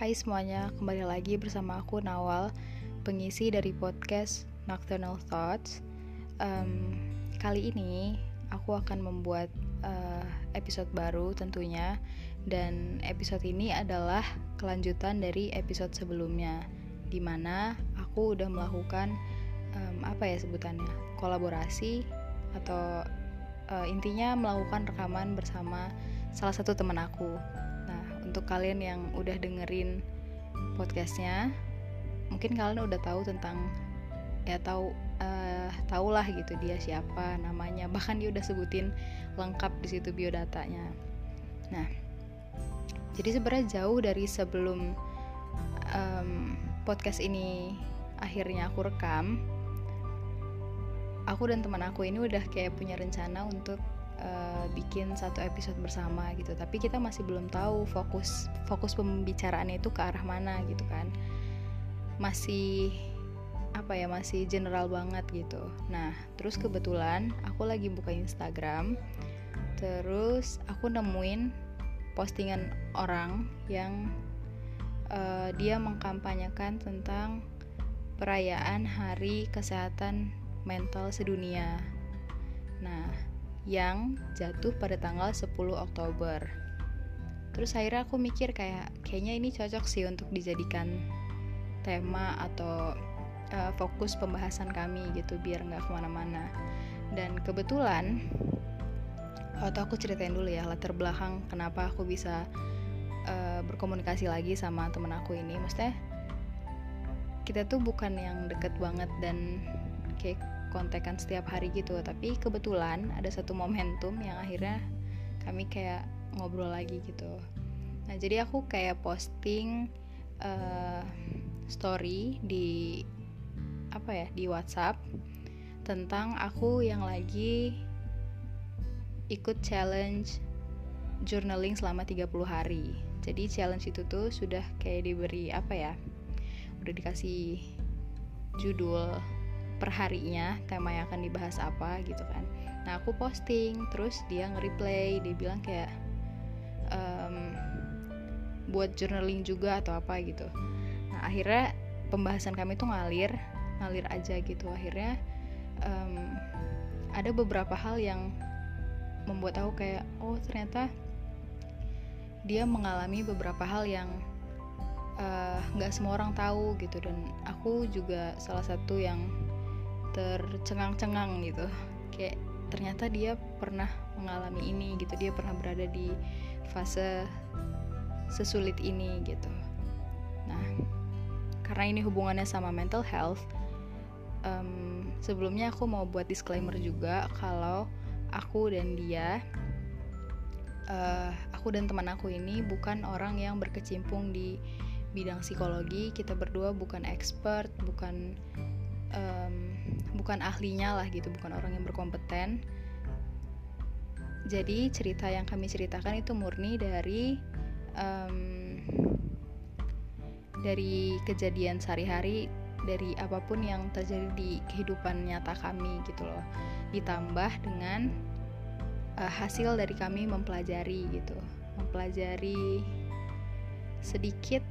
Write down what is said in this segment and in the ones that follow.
Hai semuanya, kembali lagi bersama aku Nawal, pengisi dari podcast Nocturnal Thoughts. Um, kali ini aku akan membuat uh, episode baru tentunya, dan episode ini adalah kelanjutan dari episode sebelumnya, di mana aku udah melakukan um, apa ya sebutannya kolaborasi atau uh, intinya melakukan rekaman bersama salah satu teman aku untuk kalian yang udah dengerin podcastnya mungkin kalian udah tahu tentang ya tahu uh, tahu lah gitu dia siapa namanya. Bahkan dia udah sebutin lengkap di situ biodatanya. Nah jadi sebenarnya jauh dari sebelum um, podcast ini akhirnya aku rekam aku dan teman aku ini udah kayak punya rencana untuk uh, bikin satu episode bersama gitu. Tapi kita masih belum tahu fokus fokus pembicaraannya itu ke arah mana gitu kan. Masih apa ya masih general banget gitu. Nah terus kebetulan aku lagi buka Instagram terus aku nemuin postingan orang yang uh, dia mengkampanyekan tentang perayaan Hari Kesehatan Mental Sedunia. Nah, yang jatuh pada tanggal 10 Oktober. Terus akhirnya aku mikir kayak kayaknya ini cocok sih untuk dijadikan tema atau uh, fokus pembahasan kami gitu biar nggak ke mana-mana. Dan kebetulan atau aku ceritain dulu ya latar belakang kenapa aku bisa uh, berkomunikasi lagi sama temen aku ini. Maksudnya kita tuh bukan yang deket banget dan kayak kontekan setiap hari gitu. Tapi kebetulan ada satu momentum yang akhirnya kami kayak ngobrol lagi gitu. Nah jadi aku kayak posting uh, story di apa ya di WhatsApp tentang aku yang lagi ikut challenge journaling selama 30 hari. Jadi challenge itu tuh sudah kayak diberi apa ya udah dikasih judul perharinya tema yang akan dibahas apa gitu kan. Nah aku posting terus dia nge-replay dia bilang kayak um, buat journaling juga atau apa gitu. Nah akhirnya pembahasan kami tuh ngalir ngalir aja gitu. Akhirnya um, ada beberapa hal yang membuat aku kayak oh ternyata dia mengalami beberapa hal yang eh, nggak uh, semua orang tahu gitu. Dan aku juga salah satu yang tercengang-cengang gitu. Kayak ternyata dia pernah mengalami ini gitu. Dia pernah berada di fase sesulit ini gitu. Nah karena ini hubungannya sama mental health um, sebelumnya aku mau buat disclaimer juga kalau aku dan dia uh, aku dan teman aku ini bukan orang yang berkecimpung di bidang psikologi. Kita berdua bukan expert bukan um, bukan ahlinya lah gitu bukan orang yang berkompeten. Jadi cerita yang kami ceritakan itu murni dari um, dari kejadian sehari-hari dari apa pun yang terjadi di kehidupan nyata kami gitu loh. Ditambah dengan uh, hasil dari kami mempelajari gitu mempelajari sedikit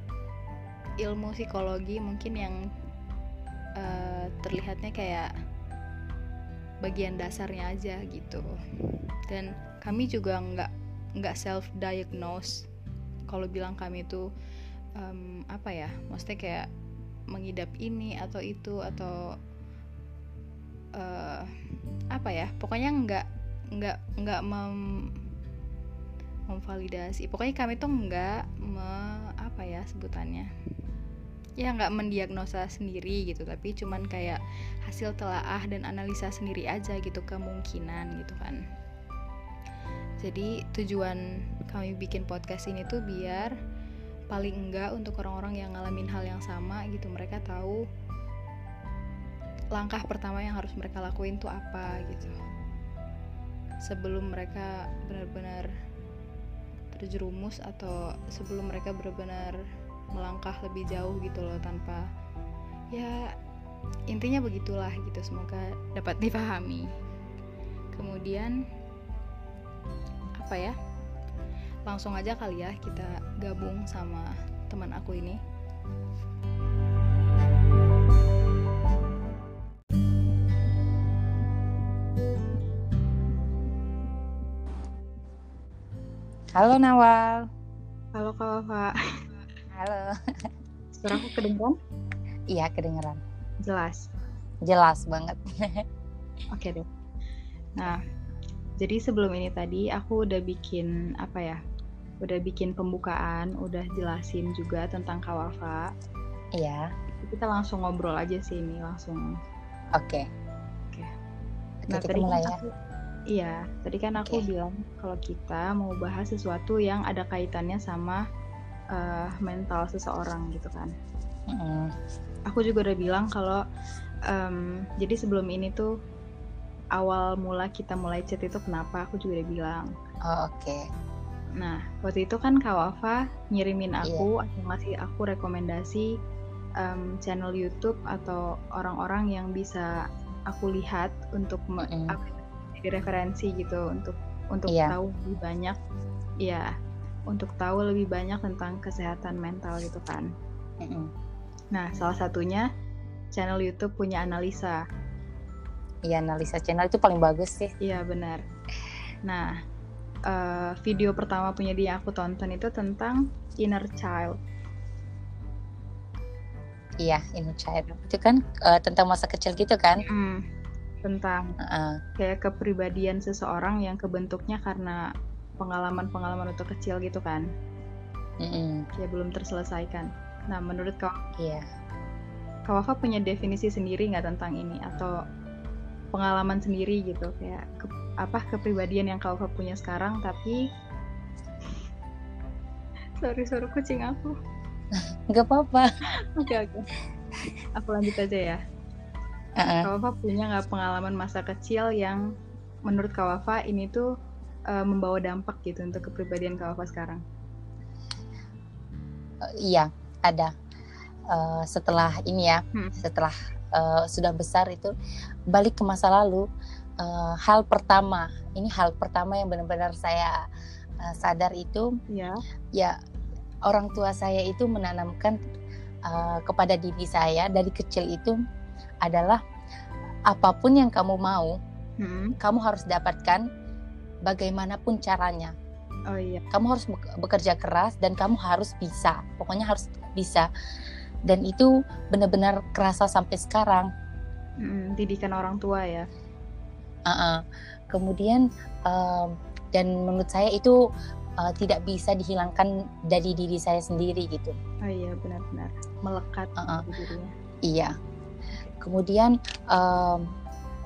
ilmu psikologi mungkin yang uh, terlihatnya kayak bagian dasarnya aja gitu. Dan kami juga nggak nggak self diagnose kalau bilang kami itu um, apa ya maksudnya kayak mengidap ini atau itu atau uh, apa ya pokoknya nggak nggak nggak mem memvalidasi. Pokoknya kami tuh nggak me apa ya sebutannya ya nggak mendiagnosa sendiri gitu tapi cuman kayak hasil telaah dan analisa sendiri aja gitu kemungkinan gitu kan. Jadi tujuan kami bikin podcast ini tuh biar paling enggak untuk orang-orang yang ngalamin hal yang sama gitu mereka tahu langkah pertama yang harus mereka lakuin tuh apa gitu. Sebelum mereka benar-benar terjerumus atau sebelum mereka benar-benar melangkah lebih jauh gitu loh tanpa ya intinya begitulah gitu semoga dapat dipahami kemudian apa ya langsung aja kali ya kita gabung sama teman aku ini. Halo Nawal. Halo Kak. Halo. Suara aku kedengeran? Iya kedengeran. Jelas. Jelas banget. Oke deh. Nah, jadi sebelum ini tadi aku udah bikin apa ya? Udah bikin pembukaan, udah jelasin juga tentang Kawafa. Iya. Kita langsung ngobrol aja sih ini langsung. Oke. Oke. Oke, Nah, kita tadi mulai kan ya. aku Iya, tadi kan aku Oke. bilang kalau kita mau bahas sesuatu yang ada kaitannya sama eh, mental seseorang gitu kan. Mm-mm. Aku juga udah bilang kalau em, jadi sebelum ini tuh awal mula kita mulai chat itu kenapa aku juga udah bilang. Oh, Oke. Nah, waktu itu kan Kak Wafa ngirimin Iya. aku atau ngasih aku rekomendasi em, channel YouTube atau orang-orang yang bisa aku lihat untuk ya, jadi referensi gitu untuk untuk Iya. tahu lebih banyak ya untuk tahu lebih banyak tentang kesehatan mental gitu kan. Nah, salah satunya channel YouTube punya analisa. Iya analisa channel itu paling bagus sih. Iya, benar. Nah, eh, video pertama punya dia yang aku tonton itu tentang inner child. Iya inner child. Itu kan eh, tentang masa kecil gitu kan. Mm, tentang Heeh. kayak kepribadian seseorang yang kebentuknya karena pengalaman-pengalaman waktu kecil gitu kan. Mm-mm. Kayak belum terselesaikan. Nah, menurut kau Iya. Wafa punya definisi sendiri nggak tentang ini atau pengalaman sendiri gitu kayak ke- apa kepribadian yang Wafa punya sekarang tapi sorry suara kucing aku Gak apa-apa. oke oke aku lanjut aja ya. Kak Wafa punya nggak pengalaman masa kecil yang menurut Kak Wafa ini tuh eh, membawa dampak gitu untuk kepribadian Kak Wafa sekarang Eh, Iya ada. Eh, setelah ini ya, Hmm. setelah eh, sudah besar itu balik ke masa lalu. eh, hal pertama, ini hal pertama yang benar-benar saya eh, sadar itu ya ya orang tua saya itu menanamkan uh, kepada diri saya dari kecil itu adalah apa pun yang kamu mau, Hmm. kamu harus dapatkan bagaimanapun caranya. oh iya Kamu harus bek- bekerja keras dan kamu harus bisa. Pokoknya harus bisa. Dan itu benar-benar kerasa sampai sekarang. Mm, didikan orang tua ya Uh-uh. Kemudian um, dan menurut saya itu uh, tidak bisa dihilangkan dari diri saya sendiri gitu. oh iya benar-benar melekat di dirinya Iya. Kemudian em,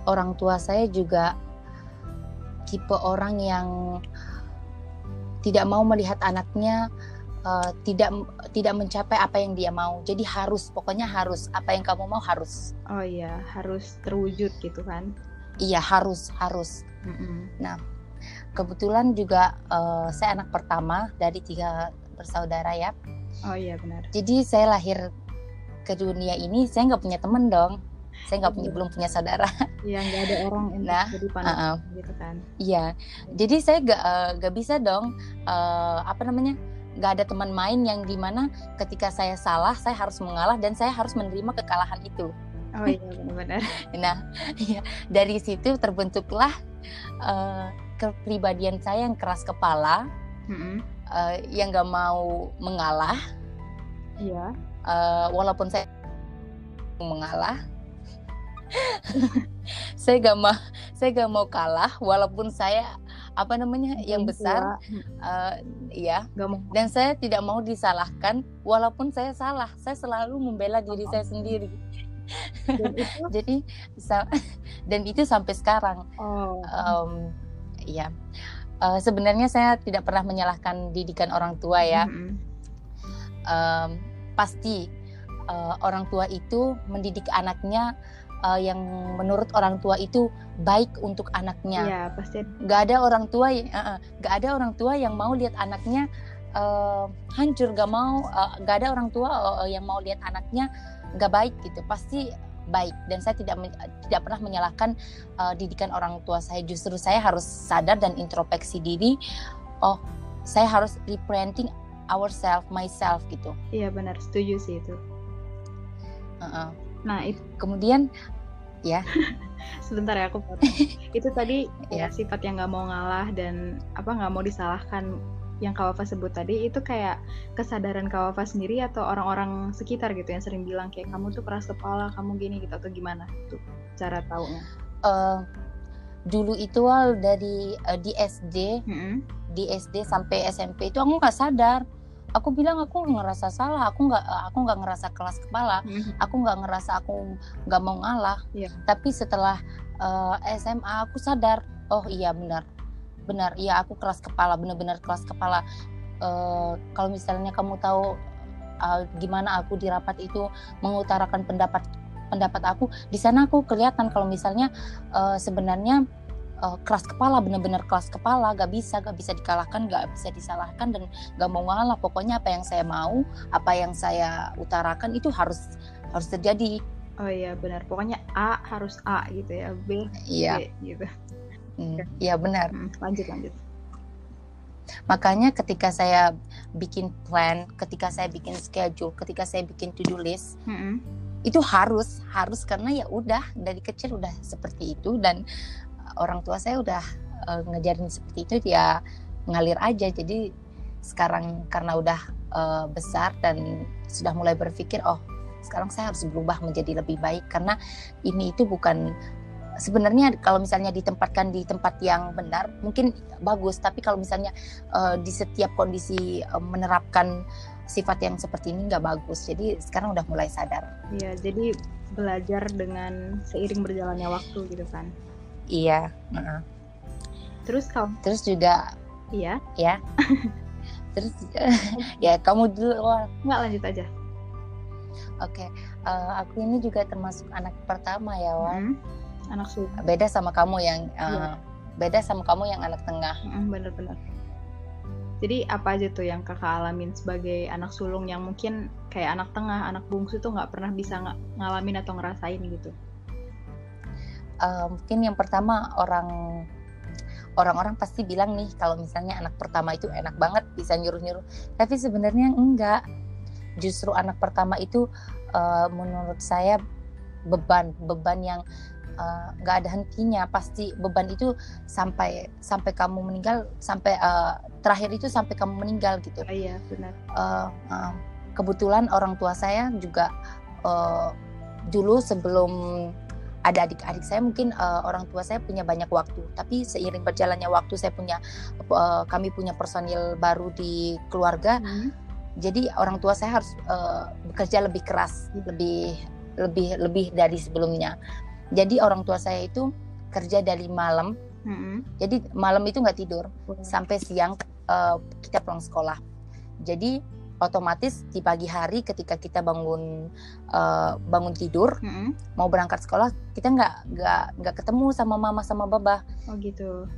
orang tua saya juga tipe orang yang tidak mau melihat anaknya eh, tidak tidak mencapai apa yang dia mau. Jadi harus pokoknya harus apa yang kamu mau harus. oh iya harus terwujud gitu kan Iya harus harus. Mm-mm. Kebetulan juga eh, saya anak pertama dari tiga bersaudara ya. Oh iya benar. Jadi saya lahir ke dunia ini saya nggak punya temen dong. Saya nggak punya belum punya saudara. Iya nggak ada orang yang Nah, jadi panutan uh-uh. gitu kan. Iya, jadi saya gak, eh, gak bisa dong, eh, apa namanya, gak ada teman main yang di mana ketika saya salah, saya harus mengalah dan saya harus menerima kekalahan itu. Oh iya benar-benar. Nah, ya, dari situ terbentuklah eh, kepribadian saya yang keras kepala, Mm-mm. eh, yang gak mau mengalah, Iya. eh, walaupun saya mengalah. saya gak mau, saya gak mau kalah, walaupun saya apa namanya yang besar, mm, eh, ya dan saya tidak mau disalahkan walaupun saya salah saya selalu membela diri saya sendiri. Dan itu? Jadi dan itu sampai sekarang. Oh. Em, ya Eh, sebenarnya saya tidak pernah menyalahkan didikan orang tua ya. Mm-mm. Em, pasti eh, orang tua itu mendidik anaknya eh, yang menurut orang tua itu baik untuk anaknya. Iya pasti. nggak ada orang tua yang nggak ada orang tua yang mau lihat anaknya eh, hancur nggak mau eh, nggak ada orang tua eh, yang mau lihat anaknya nggak baik gitu. Pasti baik. Dan saya tidak tidak pernah menyalahkan eh, didikan orang tua saya. Justru saya harus sadar dan introspeksi diri. Oh saya harus reparenting ourselves myself gitu. Iya benar. Setuju sih itu. Uh-uh. nah itu kemudian ya sebentar ya aku itu tadi Ya. ya sifat yang nggak mau ngalah dan apa nggak mau disalahkan yang Kawafa sebut tadi itu kayak kesadaran Kawafa sendiri atau orang-orang sekitar gitu yang sering bilang kayak kamu tuh keras kepala kamu gini gitu atau gimana tuh cara taunya Eh, dulu itu dari eh, di SD Mm-mm. di SD sampai SMP itu aku nggak sadar aku bilang aku ngerasa salah aku nggak aku nggak ngerasa kelas kepala Mm-mm. aku nggak ngerasa aku nggak mau ngalah Iya. tapi setelah eh, SMA aku sadar oh iya benar benar iya aku keras kepala benar-benar keras kepala Eh, kalau misalnya kamu tahu eh, gimana aku di rapat itu mengutarakan pendapat pendapat aku di sana aku kelihatan kalau misalnya eh, sebenarnya eh, keras kepala benar-benar keras kepala gak bisa gak bisa dikalahkan gak bisa disalahkan dan gak mau ngalah. Pokoknya apa yang saya mau apa yang saya utarakan itu harus harus terjadi. Oh iya benar. Pokoknya A harus A gitu ya B iya. B gitu. Hmm, iya benar. Mm, lanjut lanjut. Makanya ketika saya bikin plan, ketika saya bikin schedule, ketika saya bikin to-do list, Mm-mm. itu harus harus karena ya udah dari kecil udah seperti itu dan orang tua saya udah eh, ngejarin seperti itu ya ngalir aja. Jadi sekarang karena udah eh, besar dan sudah mulai berpikir oh sekarang saya harus berubah menjadi lebih baik karena ini itu bukan sebenarnya kalau misalnya ditempatkan di tempat yang benar mungkin bagus tapi kalau misalnya eh, di setiap kondisi eh, menerapkan sifat yang seperti ini nggak bagus jadi sekarang udah mulai sadar Iya, jadi belajar dengan seiring berjalannya waktu gitu kan. Iya heeh. Terus kalau terus juga iya, ya terus ya kamu dulu Wal. nggak lanjut aja. oke Eh, aku ini juga termasuk anak pertama ya Wal. Mm. Anak sulung. beda sama kamu yang Iya. beda sama kamu yang anak tengah Mm, Bener-bener. Jadi apa aja tuh yang kakak alamin sebagai anak sulung yang mungkin kayak anak tengah, anak bungsu tuh nggak pernah bisa nga- ngalamin atau ngerasain gitu. Eh, mungkin yang pertama orang orang-orang pasti bilang nih kalau misalnya anak pertama itu enak banget bisa nyuruh-nyuruh. Tapi sebenarnya enggak. Justru anak pertama itu eh, menurut saya beban beban yang eh, nggak ada hentinya. Pasti beban itu sampai sampai kamu meninggal sampai eh, terakhir itu sampai kamu meninggal gitu. Oh, iya, benar. Eh, eh, kebetulan orang tua saya juga eh, dulu sebelum ada adik-adik saya mungkin eh, orang tua saya punya banyak waktu tapi seiring berjalannya waktu saya punya eh, kami punya personil baru di keluarga Hmm. jadi orang tua saya harus eh, bekerja lebih keras lebih lebih lebih dari sebelumnya jadi orang tua saya itu kerja dari malam Mm-mm. jadi malam itu nggak tidur Wah. sampai siang eh, kita pulang sekolah. Jadi otomatis di pagi hari ketika kita bangun eh, bangun tidur Mm-mm. mau berangkat sekolah kita nggak nggak nggak ketemu sama mama sama baba. Oh gitu.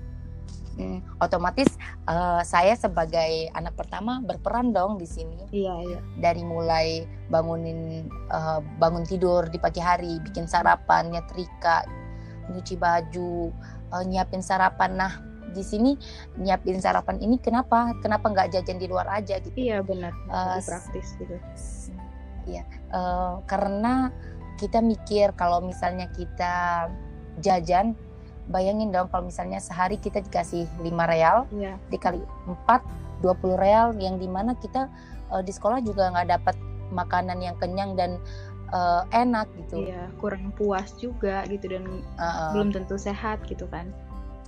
Hmm, otomatis eh, saya sebagai anak pertama berperan dong di sini Iya, iya. dari mulai bangunin eh, bangun tidur di pagi hari, bikin sarapan, nyetrika, nyuci baju, eh, nyiapin sarapan. Nah, di sini nyiapin sarapan ini kenapa? Kenapa nggak jajan di luar aja gitu? Iya, benar. Lebih praktis gitu. Iya, eh, karena kita mikir kalau misalnya kita jajan, bayangin dong kalau misalnya sehari kita dikasih 5 real, Iya. dikali 4 20 real yang di mana kita eh, di sekolah juga nggak dapat makanan yang kenyang dan eh, enak gitu Iya, kurang puas juga gitu dan Eh, belum tentu sehat gitu kan.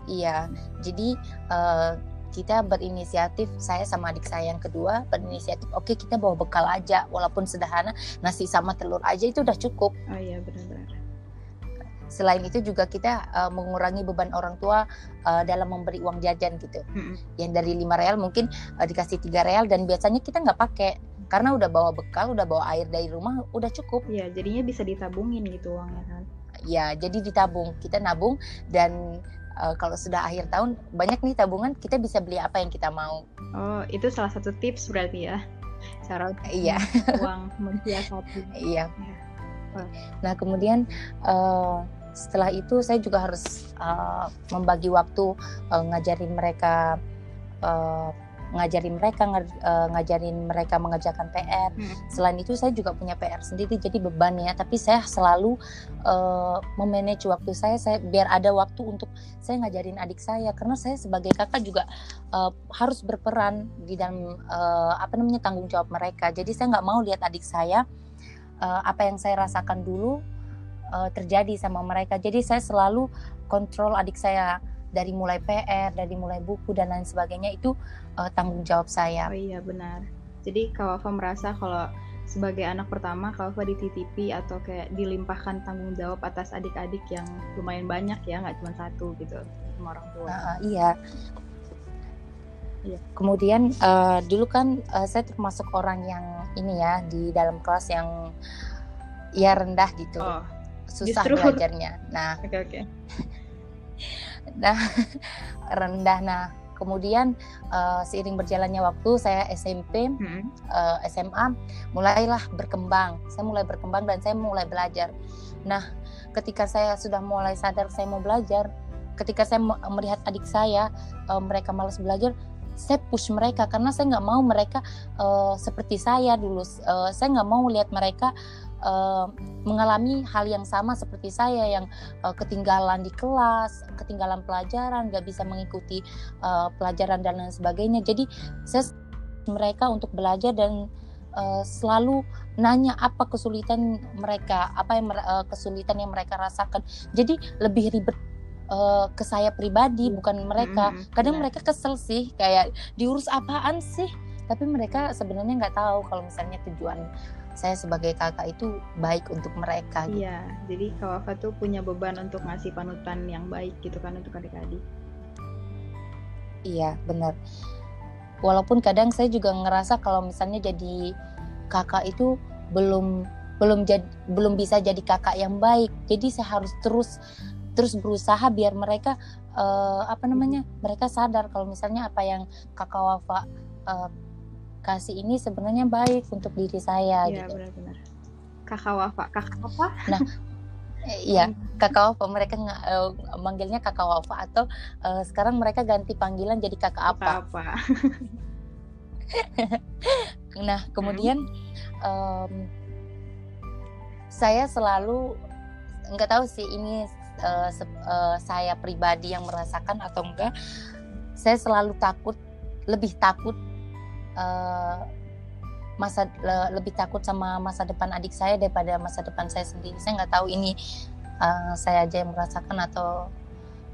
Iya jadi eh, kita berinisiatif saya sama adik saya yang kedua berinisiatif oke kita bawa bekal aja walaupun sederhana nasi sama telur aja itu udah cukup Oh iya, benar-benar. selain itu juga kita eh, mengurangi beban orang tua eh, dalam memberi uang jajan gitu Mm-mm. yang dari 5 real mungkin eh, dikasih 3 real dan biasanya kita nggak pakai karena udah bawa bekal udah bawa air dari rumah udah cukup Iya, jadinya bisa ditabungin gitu uangnya kan. ya jadi ditabung kita nabung dan eh, kalau sudah akhir tahun banyak nih tabungan kita bisa beli apa yang kita mau Oh, itu salah satu tips berarti ya. Cara iya uang mensiasati. iya Wah. nah kemudian eh, setelah itu saya juga harus eh, membagi waktu eh, ngajarin mereka eh, ngajarin mereka uh, ngajarin mereka mengerjakan PR. Hmm. Selain itu saya juga punya PR sendiri jadi beban ya. Tapi saya selalu uh, memanage waktu saya saya biar ada waktu untuk saya ngajarin adik saya karena saya sebagai kakak juga uh, harus berperan di dalam uh, apa namanya tanggung jawab mereka. Jadi saya nggak mau lihat adik saya uh, apa yang saya rasakan dulu uh, terjadi sama mereka. Jadi saya selalu kontrol adik saya dari mulai PR, dari mulai buku dan lain sebagainya itu uh, tanggung jawab saya. Oh iya benar. Jadi Kawafa merasa kalau sebagai anak pertama Kawafa dititipi atau kayak dilimpahkan tanggung jawab atas adik-adik yang lumayan banyak ya, nggak cuma satu gitu sama orang tua. Uh, iya. Iya. Kemudian uh, dulu kan uh, saya termasuk orang yang ini ya di dalam kelas yang ya rendah gitu. Oh, susah justru... belajarnya. Nah, oke okay, oke. Okay nah rendah. Nah kemudian uh, seiring berjalannya waktu saya SMP hmm. uh, eh, SMA mulailah berkembang. Saya mulai berkembang dan saya mulai belajar. Nah ketika saya sudah mulai sadar saya mau belajar ketika saya melihat adik saya uh, mereka malas belajar saya push mereka. Karena saya nggak mau mereka uh, seperti saya dulu. Uh, saya nggak mau lihat mereka uh, mengalami hal yang sama seperti saya yang uh, ketinggalan di kelas, ketinggalan pelajaran, nggak bisa mengikuti uh, pelajaran dan lain sebagainya. Jadi saya mereka untuk belajar dan uh, selalu nanya apa kesulitan mereka, apa yang uh, kesulitan yang mereka rasakan. Jadi lebih ribet uh, ke saya pribadi bukan mereka. Kadang mereka kesel sih kayak diurus apaan sih? Tapi mereka sebenarnya nggak tahu kalau misalnya tujuan saya sebagai kakak itu baik untuk mereka gitu. Iya, jadi Kak Wafa tuh punya beban untuk ngasih panutan yang baik gitu kan untuk adik-adik. Iya, benar. Walaupun kadang saya juga ngerasa kalau misalnya jadi kakak itu belum belum jadi belum bisa jadi kakak yang baik. Jadi saya harus terus terus berusaha biar mereka uh, apa namanya? Mereka sadar kalau misalnya apa yang Kakak Wafa uh, kasih ini sebenarnya baik untuk diri saya ya, gitu. benar-benar. Kakak Wafa, kakak apa? Nah, Iya, kakak Wafa mereka uh, manggilnya kakak Wafa atau uh, sekarang mereka ganti panggilan jadi kakak apa? apa? nah, kemudian um, saya selalu nggak tahu sih ini uh, uh, saya pribadi yang merasakan atau enggak. Saya selalu takut, lebih takut uh, masa le, lebih takut sama masa depan adik saya daripada masa depan saya sendiri. Saya nggak tahu ini uh, saya aja yang merasakan atau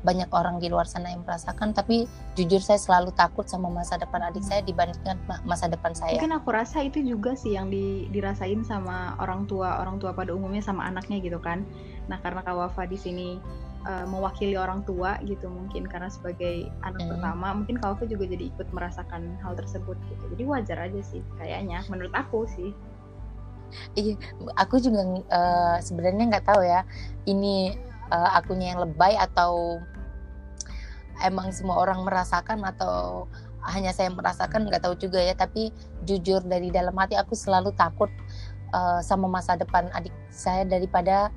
banyak orang di luar sana yang merasakan. Tapi jujur saya selalu takut sama masa depan adik saya dibandingkan masa depan saya. Mungkin aku rasa itu juga sih yang di, dirasain sama orang tua orang tua pada umumnya sama anaknya gitu kan. Nah karena Kak Wafa di sini uh, mewakili orang tua gitu mungkin karena sebagai anak hmm. pertama mungkin Kalva juga jadi ikut merasakan hal tersebut gitu. Jadi wajar aja sih kayaknya menurut aku sih. Iya aku juga uh, sebenarnya nggak tahu ya ini uh, akunya yang lebay atau emang semua orang merasakan atau hanya saya merasakan nggak tahu juga ya. Tapi jujur dari dalam hati aku selalu takut uh, sama masa depan adik saya daripada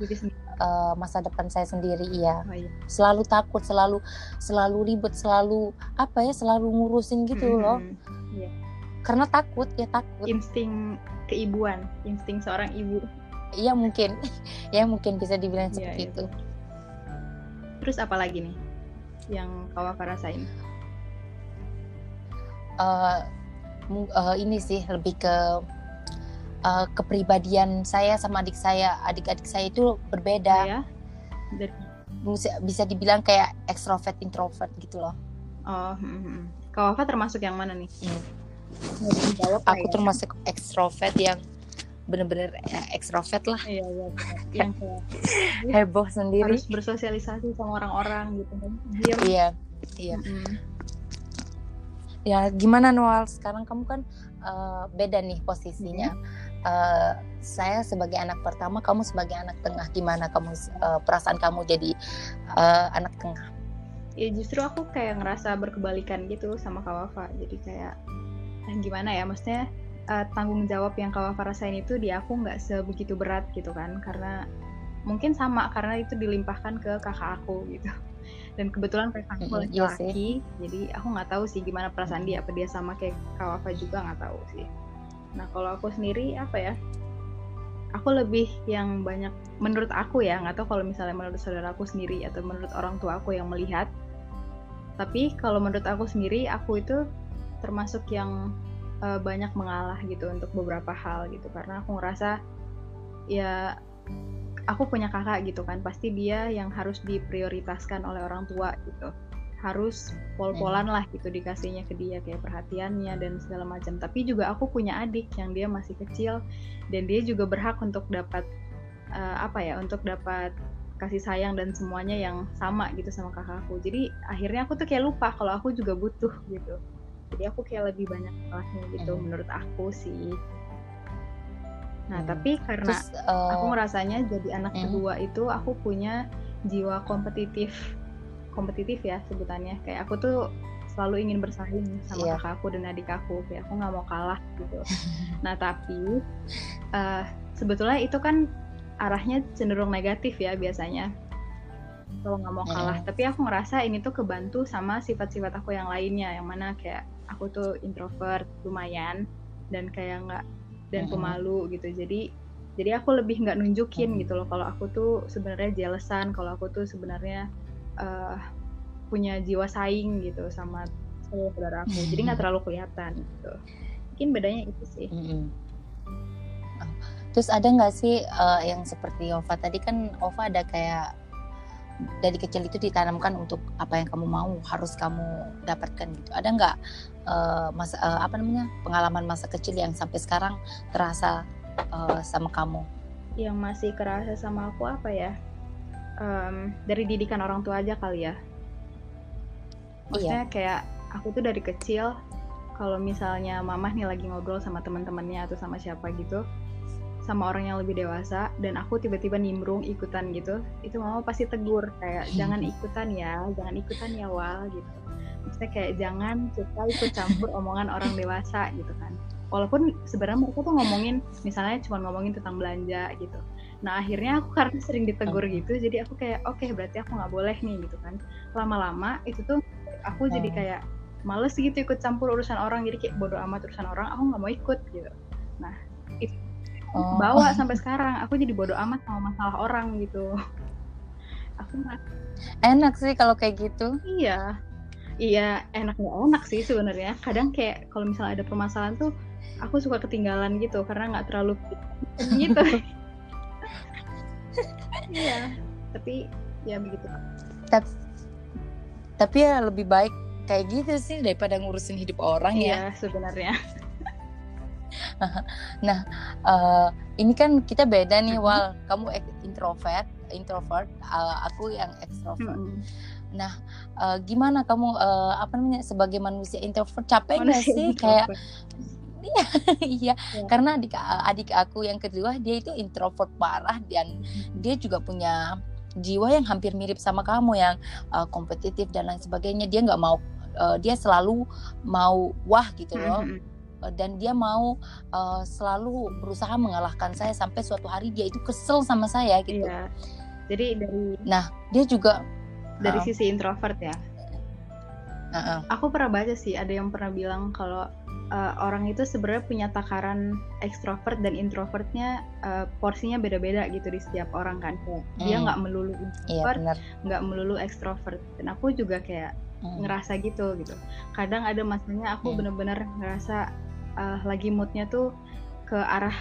uh, masa depan saya sendiri iya. Oh, iya. Selalu takut selalu selalu ribet selalu apa ya selalu ngurusin gitu hmm, loh. iya. karena takut ya takut. Insting keibuan insting seorang ibu. Iya mungkin. Ya mungkin bisa dibilang iya, seperti iya, itu. terus apa lagi nih yang kau rasain? Uh, uh, ini sih lebih ke uh, kepribadian saya sama adik saya. Adik-adik saya itu berbeda. Oh, ya? bisa, bisa dibilang kayak ekstrovert introvert gitu loh. Oh hmm, hmm. kalau Wafa termasuk yang mana nih? Hmm. aku ya? termasuk ekstrovert yang bener-bener ekstrovert lah. Iya, iya, yang heboh sendiri. harus bersosialisasi sama orang-orang gitu kan. Iya iya. Mm -hmm. ya gimana Noal sekarang kamu kan uh, beda nih posisinya. Mm -hmm uh, saya sebagai anak pertama, kamu sebagai anak tengah, gimana kamu uh, perasaan kamu jadi uh, anak tengah? Ya justru aku kayak ngerasa berkebalikan gitu sama Kawafa. Jadi kayak eh, gimana ya, maksudnya uh, tanggung jawab yang Kawafa rasain itu di aku nggak sebegitu berat gitu kan, karena mungkin sama karena itu dilimpahkan ke kakak aku gitu. dan kebetulan Mm-mm, iya laki-laki jadi aku nggak tahu sih gimana perasaan dia apa dia sama kayak Kawafa juga nggak tahu sih nah kalau aku sendiri apa ya? Aku lebih yang banyak menurut aku ya nggak tahu kalau misalnya menurut saudaraku sendiri atau menurut orang tua aku yang melihat. Tapi kalau menurut aku sendiri aku itu termasuk yang uh, banyak mengalah gitu untuk beberapa hal gitu. Karena aku ngerasa ya aku punya kakak gitu kan pasti dia yang harus diprioritaskan oleh orang tua gitu harus pol-polan lah gitu dikasihnya ke dia kayak perhatiannya dan segala macam tapi juga aku punya adik yang dia masih kecil dan dia juga berhak untuk dapat uh, apa ya untuk dapat kasih sayang dan semuanya yang sama gitu sama kakakku jadi akhirnya aku tuh kayak lupa kalau aku juga butuh gitu jadi aku kayak lebih banyak salahnya gitu hmm. menurut aku sih nah hmm. tapi karena Terus, uh, aku ngerasanya jadi anak hmm. kedua itu aku punya jiwa kompetitif kompetitif ya sebutannya kayak aku tuh selalu ingin bersaing sama yeah. kakakku dan adik aku kayak aku nggak mau kalah gitu nah tapi uh, sebetulnya itu kan arahnya cenderung negatif ya biasanya kalau nggak mau kalah yeah. tapi aku ngerasa ini tuh kebantu sama sifat-sifat aku yang lainnya yang mana kayak aku tuh introvert lumayan dan kayak nggak dan mm-hmm. pemalu gitu jadi jadi aku lebih nggak nunjukin mm-hmm. gitu loh kalau aku tuh sebenarnya jealousan kalau aku tuh sebenarnya uh, punya jiwa saing gitu sama saudara aku. Jadi nggak terlalu kelihatan gitu. Mungkin bedanya itu sih. Mm-hmm. terus ada nggak sih uh, yang seperti Ova tadi? Kan Ova ada kayak dari kecil itu ditanamkan untuk apa yang kamu mau harus kamu dapatkan gitu. Ada nggak uh, masa uh, apa namanya pengalaman masa kecil yang sampai sekarang terasa uh, sama kamu? Yang masih kerasa sama aku apa ya um, dari didikan orang tua aja kali ya. Maksudnya iya. kayak aku tuh dari kecil kalau misalnya mamah nih lagi ngobrol sama teman-temannya atau sama siapa gitu sama orang yang lebih dewasa dan aku tiba-tiba nimbrung ikutan gitu itu mama pasti tegur kayak jangan ikutan ya jangan ikutan ya wal gitu. Maksudnya kayak jangan kita ikut campur omongan orang dewasa gitu kan. Walaupun sebenarnya mereka tuh ngomongin misalnya cuma ngomongin tentang belanja gitu nah akhirnya aku karena sering ditegur gitu jadi aku kayak oke okay, berarti aku nggak boleh nih gitu kan. Lama-lama itu tuh aku jadi kayak males gitu ikut campur urusan orang jadi kayak bodoh amat urusan orang aku nggak mau ikut gitu. Nah itu oh. bawa sampai sekarang aku jadi bodoh amat sama masalah orang gitu. Aku nggak enak sih kalau kayak gitu. Iya. Iya enak nggak enak sih sebenarnya. Kadang kayak kalau misalnya ada permasalahan tuh aku suka ketinggalan gitu karena nggak terlalu gitu iya. Tapi ya begitu tapi tapi ya lebih baik kayak gitu sih daripada ngurusin hidup orang iya, ya sebenarnya. Nah uh, ini kan kita beda nih wal. Kamu introvert introvert uh, aku yang extrovert. Mm -hmm. nah uh, gimana kamu uh, apa namanya sebagai manusia introvert capek nggak sih? kayak iya iya ya. karena adik adik aku yang kedua dia itu introvert parah dan dia juga punya jiwa yang hampir mirip sama kamu yang uh, kompetitif dan lain sebagainya dia nggak mau uh, dia selalu mau wah gitu loh mm -hmm dan dia mau uh, selalu berusaha mengalahkan saya sampai suatu hari dia itu kesel sama saya gitu. Iya. Jadi dari Nah, dia juga dari uh, sisi introvert ya. Uh -uh. Aku pernah baca sih ada yang pernah bilang kalau uh, orang itu sebenarnya punya takaran ekstrovert dan introvertnya uh, porsinya beda-beda gitu di setiap orang kan. Dia hmm. nggak melulu iya, introvert, nggak iya, melulu ekstrovert. Dan aku juga kayak hmm. ngerasa gitu gitu. Kadang ada masanya aku hmm. bener-bener ngerasa uh, lagi moodnya tuh ke arah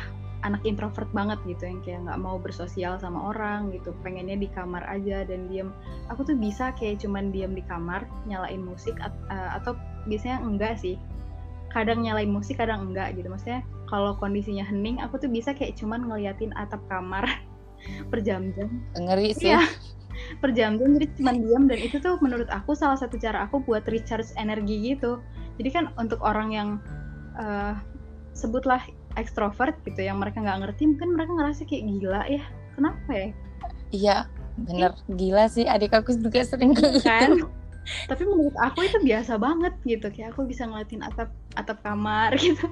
anak introvert banget gitu yang kayak nggak mau bersosial sama orang gitu pengennya di kamar aja dan diem aku tuh bisa kayak cuman diem di kamar nyalain musik at, uh, atau biasanya enggak sih kadang nyalain musik kadang enggak gitu. Maksudnya kalau kondisinya hening aku tuh bisa kayak cuman ngeliatin atap kamar per jam-jam. Ngeri sih. Ya, per jam-jam jadi cuman diem dan itu tuh menurut aku salah satu cara aku buat recharge energi gitu. Jadi kan untuk orang yang uh, sebutlah ekstrovert gitu yang mereka nggak ngerti mungkin mereka ngerasa kayak gila ya kenapa ya? Iya bener. Eh. gila sih adik aku juga sering iya kan tapi menurut aku itu biasa banget gitu kayak aku bisa ngeliatin atap atap kamar gitu.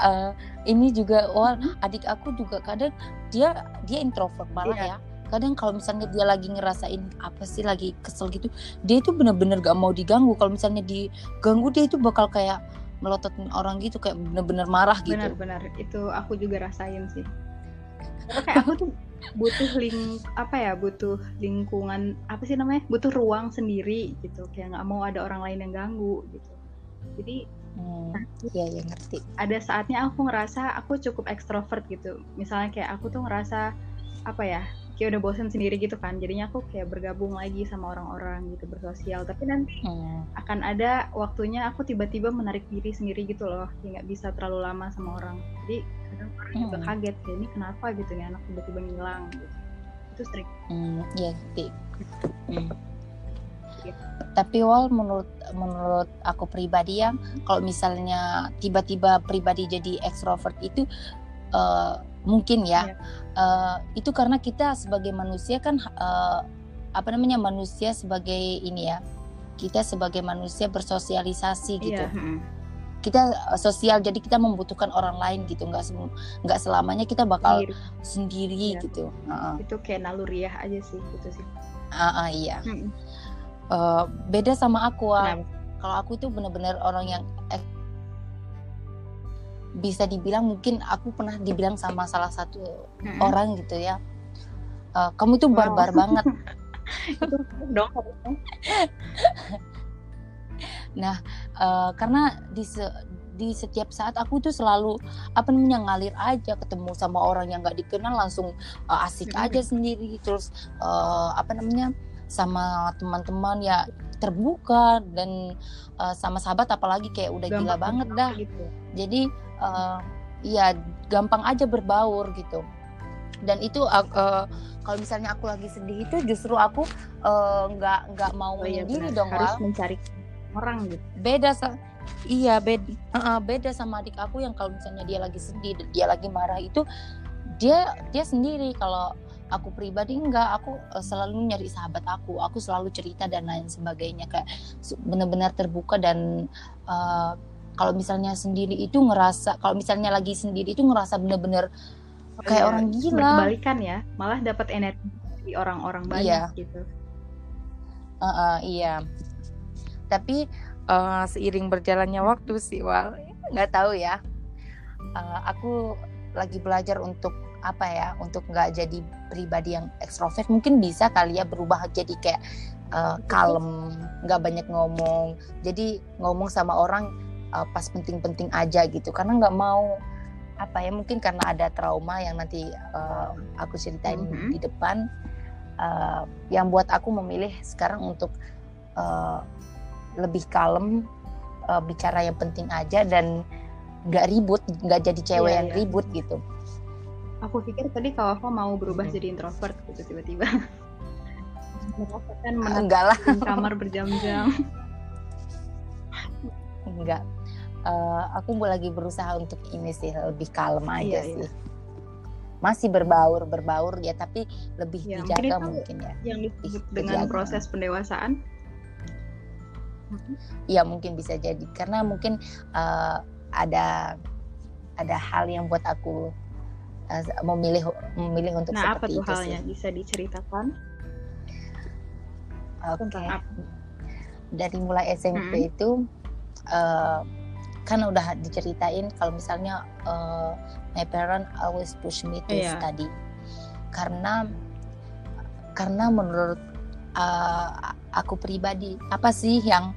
Uh, ini juga wah adik aku juga kadang dia dia introvert banget yeah. ya. Kadang kalau misalnya dia lagi ngerasain apa sih lagi kesel gitu dia itu bener-bener gak mau diganggu. Kalau misalnya diganggu dia itu bakal kayak melototin orang gitu kayak bener-bener marah gitu. Benar-benar itu aku juga rasain sih karena kayak aku tuh butuh ling apa ya butuh lingkungan apa sih namanya butuh ruang sendiri gitu. Kayak nggak mau ada orang lain yang ganggu gitu. Jadi hmm, iya ya ngerti. ada saatnya aku ngerasa aku cukup ekstrovert gitu. Misalnya kayak aku tuh ngerasa apa ya kayak udah bosen sendiri gitu kan. Jadinya aku kayak bergabung lagi sama orang-orang gitu bersosial. Tapi nanti hmm. akan ada waktunya aku tiba-tiba menarik diri sendiri gitu loh. Kayak nggak bisa terlalu lama sama orang. Jadi kadang orang hmm. juga kaget kayak ini kenapa gitu nih anak tiba-tiba ngilang. Gitu itu sering. Hmm, iya hmm. tapi wal menurut menurut aku pribadi ya kalau misalnya tiba-tiba pribadi jadi ekstrovert itu uh, mungkin ya. Iya. uh, itu karena kita sebagai manusia kan uh, apa namanya manusia sebagai ini ya kita sebagai manusia bersosialisasi gitu yeah. Hmm. kita uh, sosial jadi kita membutuhkan orang lain gitu nggak nggak selamanya kita bakal sendiri, sendiri yeah. gitu uh, itu kayak naluriah aja sih gitu sih uh, uh, iya hmm. uh, beda sama aku kalau aku tuh bener-bener orang yang bisa dibilang mungkin aku pernah dibilang sama salah satu hmm. orang gitu ya uh, kamu itu barbar wow. banget dong nah uh, karena di se di setiap saat aku tuh selalu apa namanya ngalir aja ketemu sama orang yang nggak dikenal langsung uh, asik hmm. aja sendiri terus uh, apa namanya sama teman-teman ya terbuka dan uh, sama sahabat apalagi kayak udah Gampang gila banget dah. gitu. jadi uh, ya gampang aja berbaur gitu. Dan itu uh, kalau misalnya aku lagi sedih itu justru aku nggak uh, nggak mau oh, iya, menyendiri dong harus Wal. mencari orang gitu. Beda iya beda uh, beda sama adik aku yang kalau misalnya dia lagi sedih dia lagi marah itu dia dia sendiri. Kalau aku pribadi enggak aku uh, selalu nyari sahabat aku aku selalu cerita dan lain sebagainya kayak benar-benar terbuka dan uh, kalau misalnya sendiri itu ngerasa kalau misalnya lagi sendiri itu ngerasa bener-bener oh, kayak iya. orang gila kebalikan ya malah dapat energi dari orang-orang banyak iya. gitu uh, uh, iya tapi uh, seiring berjalannya waktu sih wal nggak tahu ya uh, aku lagi belajar untuk apa ya untuk nggak jadi pribadi yang ekstrovert mungkin bisa kali ya berubah jadi kayak uh, kalem nggak banyak ngomong. Jadi ngomong sama orang uh, pas penting-penting aja gitu. Karena nggak mau apa ya mungkin karena ada trauma yang nanti uh, aku ceritain mm -hmm. di depan. Uh, yang buat aku memilih sekarang untuk uh, lebih kalem uh, bicara yang penting aja dan nggak ribut nggak jadi cewek yeah, yang yeah. ribut gitu aku pikir tadi kalau aku mau berubah hmm. jadi introvert gitu tiba-tiba kan enggak lah kamar berjam-jam enggak uh, aku lagi berusaha untuk ini sih lebih kalem aja iya, sih. Iya. Masih berbaur berbaur ya tapi lebih ya, dijaga mungkin, mungkin ya. Yang disebut dengan dijaga. proses pendewasaan. Iya mungkin bisa jadi karena mungkin uh, ada ada hal yang buat aku uh, memilih memilih untuk nah, seperti apa tuh halnya sih. bisa diceritakan? Oke. Okay. Dari mulai SMP hmm. itu uh, kan udah diceritain kalau misalnya uh, my parent always push me to yeah. study karena karena menurut uh, aku pribadi apa sih yang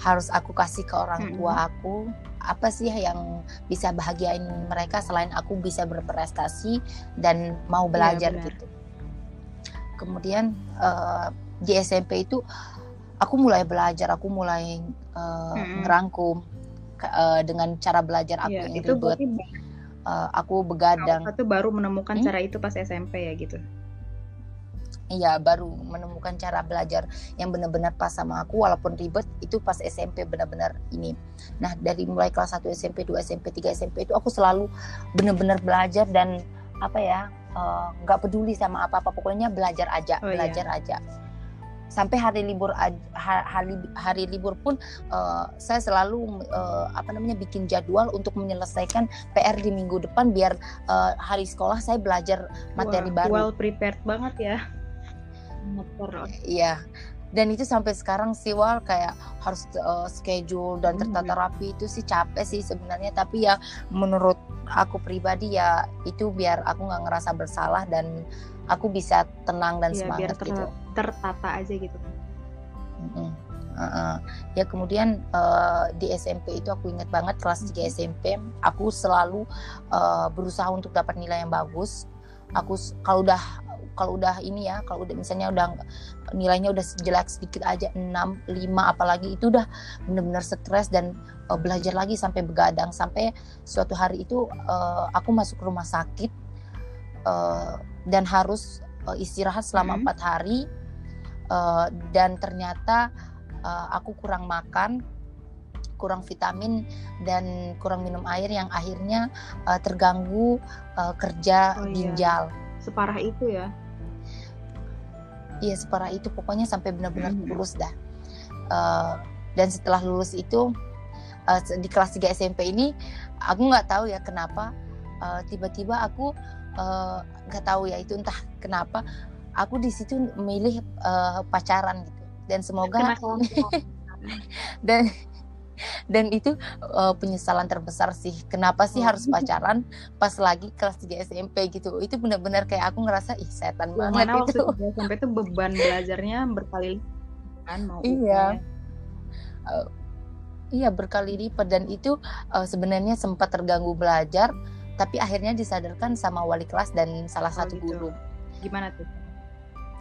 harus aku kasih ke orang tua aku apa sih yang bisa bahagiain mereka selain aku bisa berprestasi dan mau iya, belajar yeah, gitu kemudian uh, di SMP itu aku mulai belajar aku mulai uh, hmm. ngerangkum uh, dengan cara belajar aku ya, yang itu ribet. Uh, aku begadang. Itu baru menemukan hmm? cara itu pas SMP ya gitu. Iya, baru menemukan cara belajar yang benar-benar pas sama aku walaupun ribet itu pas SMP benar-benar ini. Nah, dari mulai kelas 1 SMP, 2 SMP, 3 SMP itu aku selalu benar-benar belajar dan apa ya, nggak uh, peduli sama apa-apa pokoknya belajar aja, oh, iya. belajar iya. aja. sampai hari libur hari, hari libur pun uh, saya selalu uh, apa namanya bikin jadwal untuk menyelesaikan PR di minggu depan biar uh, hari sekolah saya belajar materi Wah, baru. Well prepared banget ya. Iya. Dan itu sampai sekarang sih Wal kayak harus uh, schedule dan hmm, tertata rapi itu sih capek sih sebenarnya. Tapi ya menurut aku pribadi ya itu biar aku nggak ngerasa bersalah dan aku bisa tenang dan ya, semangat biar ter gitu. tertata aja gitu. Mm-hmm. uh -uh. ya kemudian uh, di SMP itu aku ingat banget kelas 3 SMP aku selalu uh, berusaha untuk dapat nilai yang bagus. Aku kalau udah kalau udah ini ya kalau udah misalnya udah nilainya udah jelek sedikit aja 6, 5 apalagi itu udah benar-benar stres dan uh, belajar lagi sampai begadang sampai suatu hari itu uh, aku masuk rumah sakit uh, dan harus uh, istirahat selama empat hmm. hari uh, dan ternyata uh, aku kurang makan kurang vitamin dan kurang minum air yang akhirnya uh, terganggu uh, kerja oh, iya. ginjal. Iya. Separah itu ya? Iya separah itu pokoknya sampai benar-benar hmm. lulus dah. Uh, dan setelah lulus itu uh, di kelas 3 SMP ini aku nggak tahu ya kenapa tiba tiba-tiba aku nggak uh, tahu ya itu entah kenapa aku di situ memilih uh, pacaran gitu dan semoga dan dan itu uh, penyesalan terbesar sih. Kenapa sih harus oh. pacaran pas lagi kelas 3 SMP gitu? Itu benar-benar kayak aku ngerasa ih setan banget mana itu waktu sampai itu beban belajarnya berkali kan mau iya. uh, iya berkali lipat. Dan itu uh, sebenarnya sempat terganggu belajar tapi akhirnya disadarkan sama wali kelas dan salah oh, satu gitu. guru. Gimana tuh?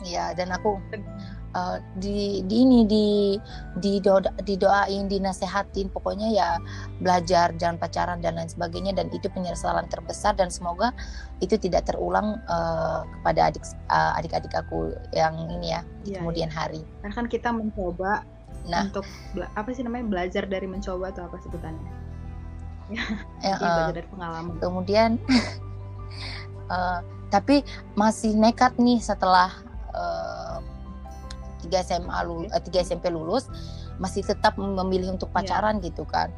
Ya dan aku uh, di, di ini di di do, didoain dinasehatin. Pokoknya ya belajar jangan pacaran dan lain sebagainya. Dan itu penyesalan terbesar. Dan semoga itu tidak terulang uh, kepada adik uh, adik-adik aku yang ini ya ya, kemudian ya. hari. Karena kan kita mencoba nah. untuk apa sih namanya belajar dari mencoba atau apa sebutannya? Ya, uh, belajar dari pengalaman. Kemudian uh, tapi masih nekat nih setelah tiga SMA lulus, eh, tiga SMP lulus masih tetap memilih untuk iya. pacaran yeah. gitu kan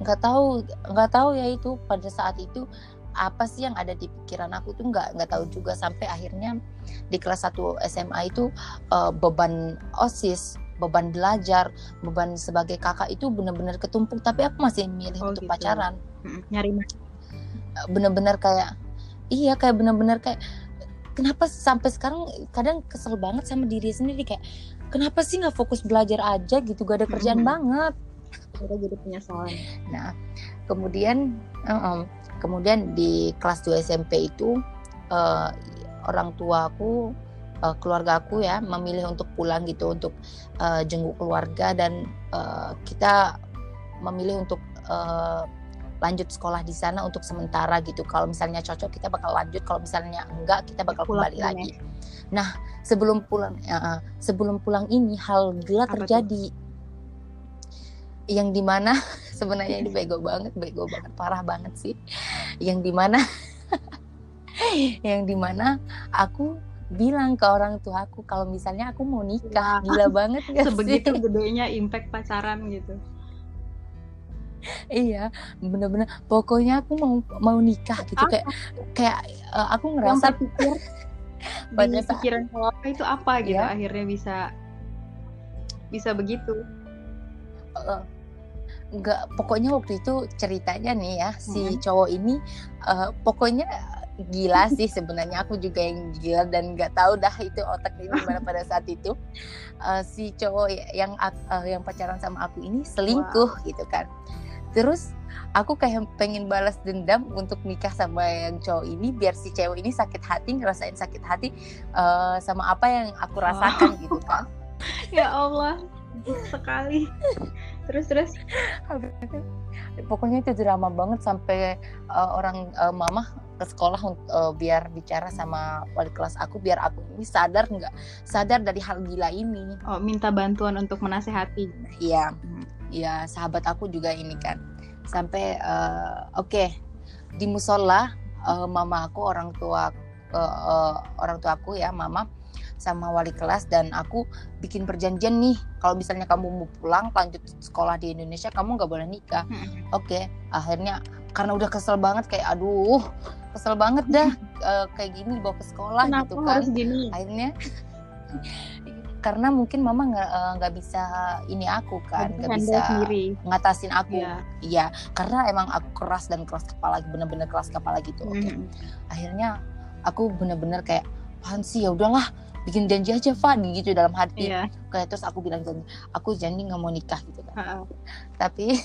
nggak tahu nggak tahu ya itu pada saat itu apa sih yang ada di pikiran aku tuh nggak nggak tahu juga sampai akhirnya di kelas 1 SMA itu uh, beban osis beban belajar beban sebagai kakak itu benar-benar ketumpuk tapi aku masih milih oh, untuk gitu. pacaran nyari bener-bener kayak iya kayak bener-bener kayak kenapa sampai sekarang kadang kesel banget sama diri sendiri kayak kenapa sih nggak fokus belajar aja gitu gak ada kerjaan hmm. banget kita jadi penyesalan nah kemudian um, kemudian di kelas 2 SMP itu uh, orang tua aku uh, keluarga aku ya memilih untuk pulang gitu untuk uh, jenguk keluarga dan uh, kita memilih untuk uh, lanjut sekolah di sana untuk sementara gitu. Kalau misalnya cocok kita bakal lanjut, kalau misalnya enggak kita bakal pulang kembali lagi. Ya. Nah, sebelum pulang uh, sebelum pulang ini hal gila Apa terjadi. Itu? Yang di mana sebenarnya ini bego banget, bego banget, parah banget sih. Yang di mana yang di mana aku bilang ke orang tua aku kalau misalnya aku mau nikah, ya. gila banget gak Sebegitu sih? gedenya impact pacaran gitu iya bener-bener. Pokoknya aku mau mau nikah gitu. Kayak kayak uh, aku ngerasa pikir pada pikiran kalau itu apa gitu. Ya. akhirnya bisa bisa begitu. Uh, nggak pokoknya waktu itu ceritanya nih ya si hmm. cowok ini uh, pokoknya gila sih sebenarnya. Aku juga yang gila dan nggak tahu dah itu otaknya gimana pada saat itu. Uh, si cowok yang uh, yang pacaran sama aku ini selingkuh wow. gitu kan terus aku kayak pengen balas dendam untuk nikah sama yang cowok ini biar si cewek ini sakit hati ngerasain sakit hati uh, sama apa yang aku rasakan oh. gitu kan. Ya Allah sekali. Terus terus? Pokoknya itu drama banget sampai uh, orang uh, mama ke sekolah uh, biar bicara sama wali kelas aku biar aku ini sadar nggak sadar dari hal gila ini. Oh minta bantuan untuk menasehati. Iya. Hmm. Iya sahabat aku juga ini kan sampai uh, oke okay, di musola uh, mama aku orang tua uh, uh, orang tua aku ya mama sama wali kelas dan aku bikin perjanjian nih kalau misalnya kamu mau pulang lanjut sekolah di Indonesia kamu nggak boleh nikah Mm-mm. oke akhirnya karena udah kesel banget kayak aduh kesel banget dah eh, kayak gini bawa ke sekolah Kenapa gitu kan harus gini? akhirnya karena mungkin mama nggak eh, nggak bisa ini aku kan nggak bisa sendiri. ngatasin aku Iya. iya karena emang aku keras dan keras kepala bener-bener keras kepala gitu oke Mm-mm. akhirnya aku bener-bener kayak apaan sih ya udahlah bikin janji aja Fadi gitu dalam hati Iya. kayak terus aku bilang janji aku janji nggak mau nikah gitu kan Ha-ha. tapi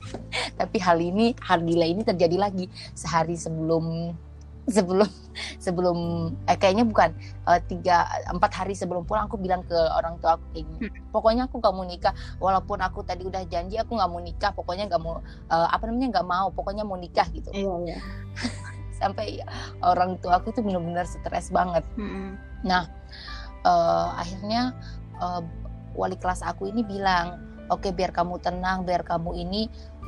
tapi hal ini hal gila ini terjadi lagi sehari sebelum sebelum sebelum eh kayaknya bukan eh, tiga empat hari sebelum pulang aku bilang ke orang tua aku kayak gini pokoknya aku nggak mau nikah walaupun aku tadi udah janji aku nggak mau nikah pokoknya nggak mau eh, apa namanya nggak mau pokoknya mau nikah gitu Iya, iya. sampai orang tua aku tuh benar-benar stres banget Mm-mm. Nah, eh, akhirnya eh, wali kelas aku ini bilang, oke biar kamu tenang, biar kamu ini,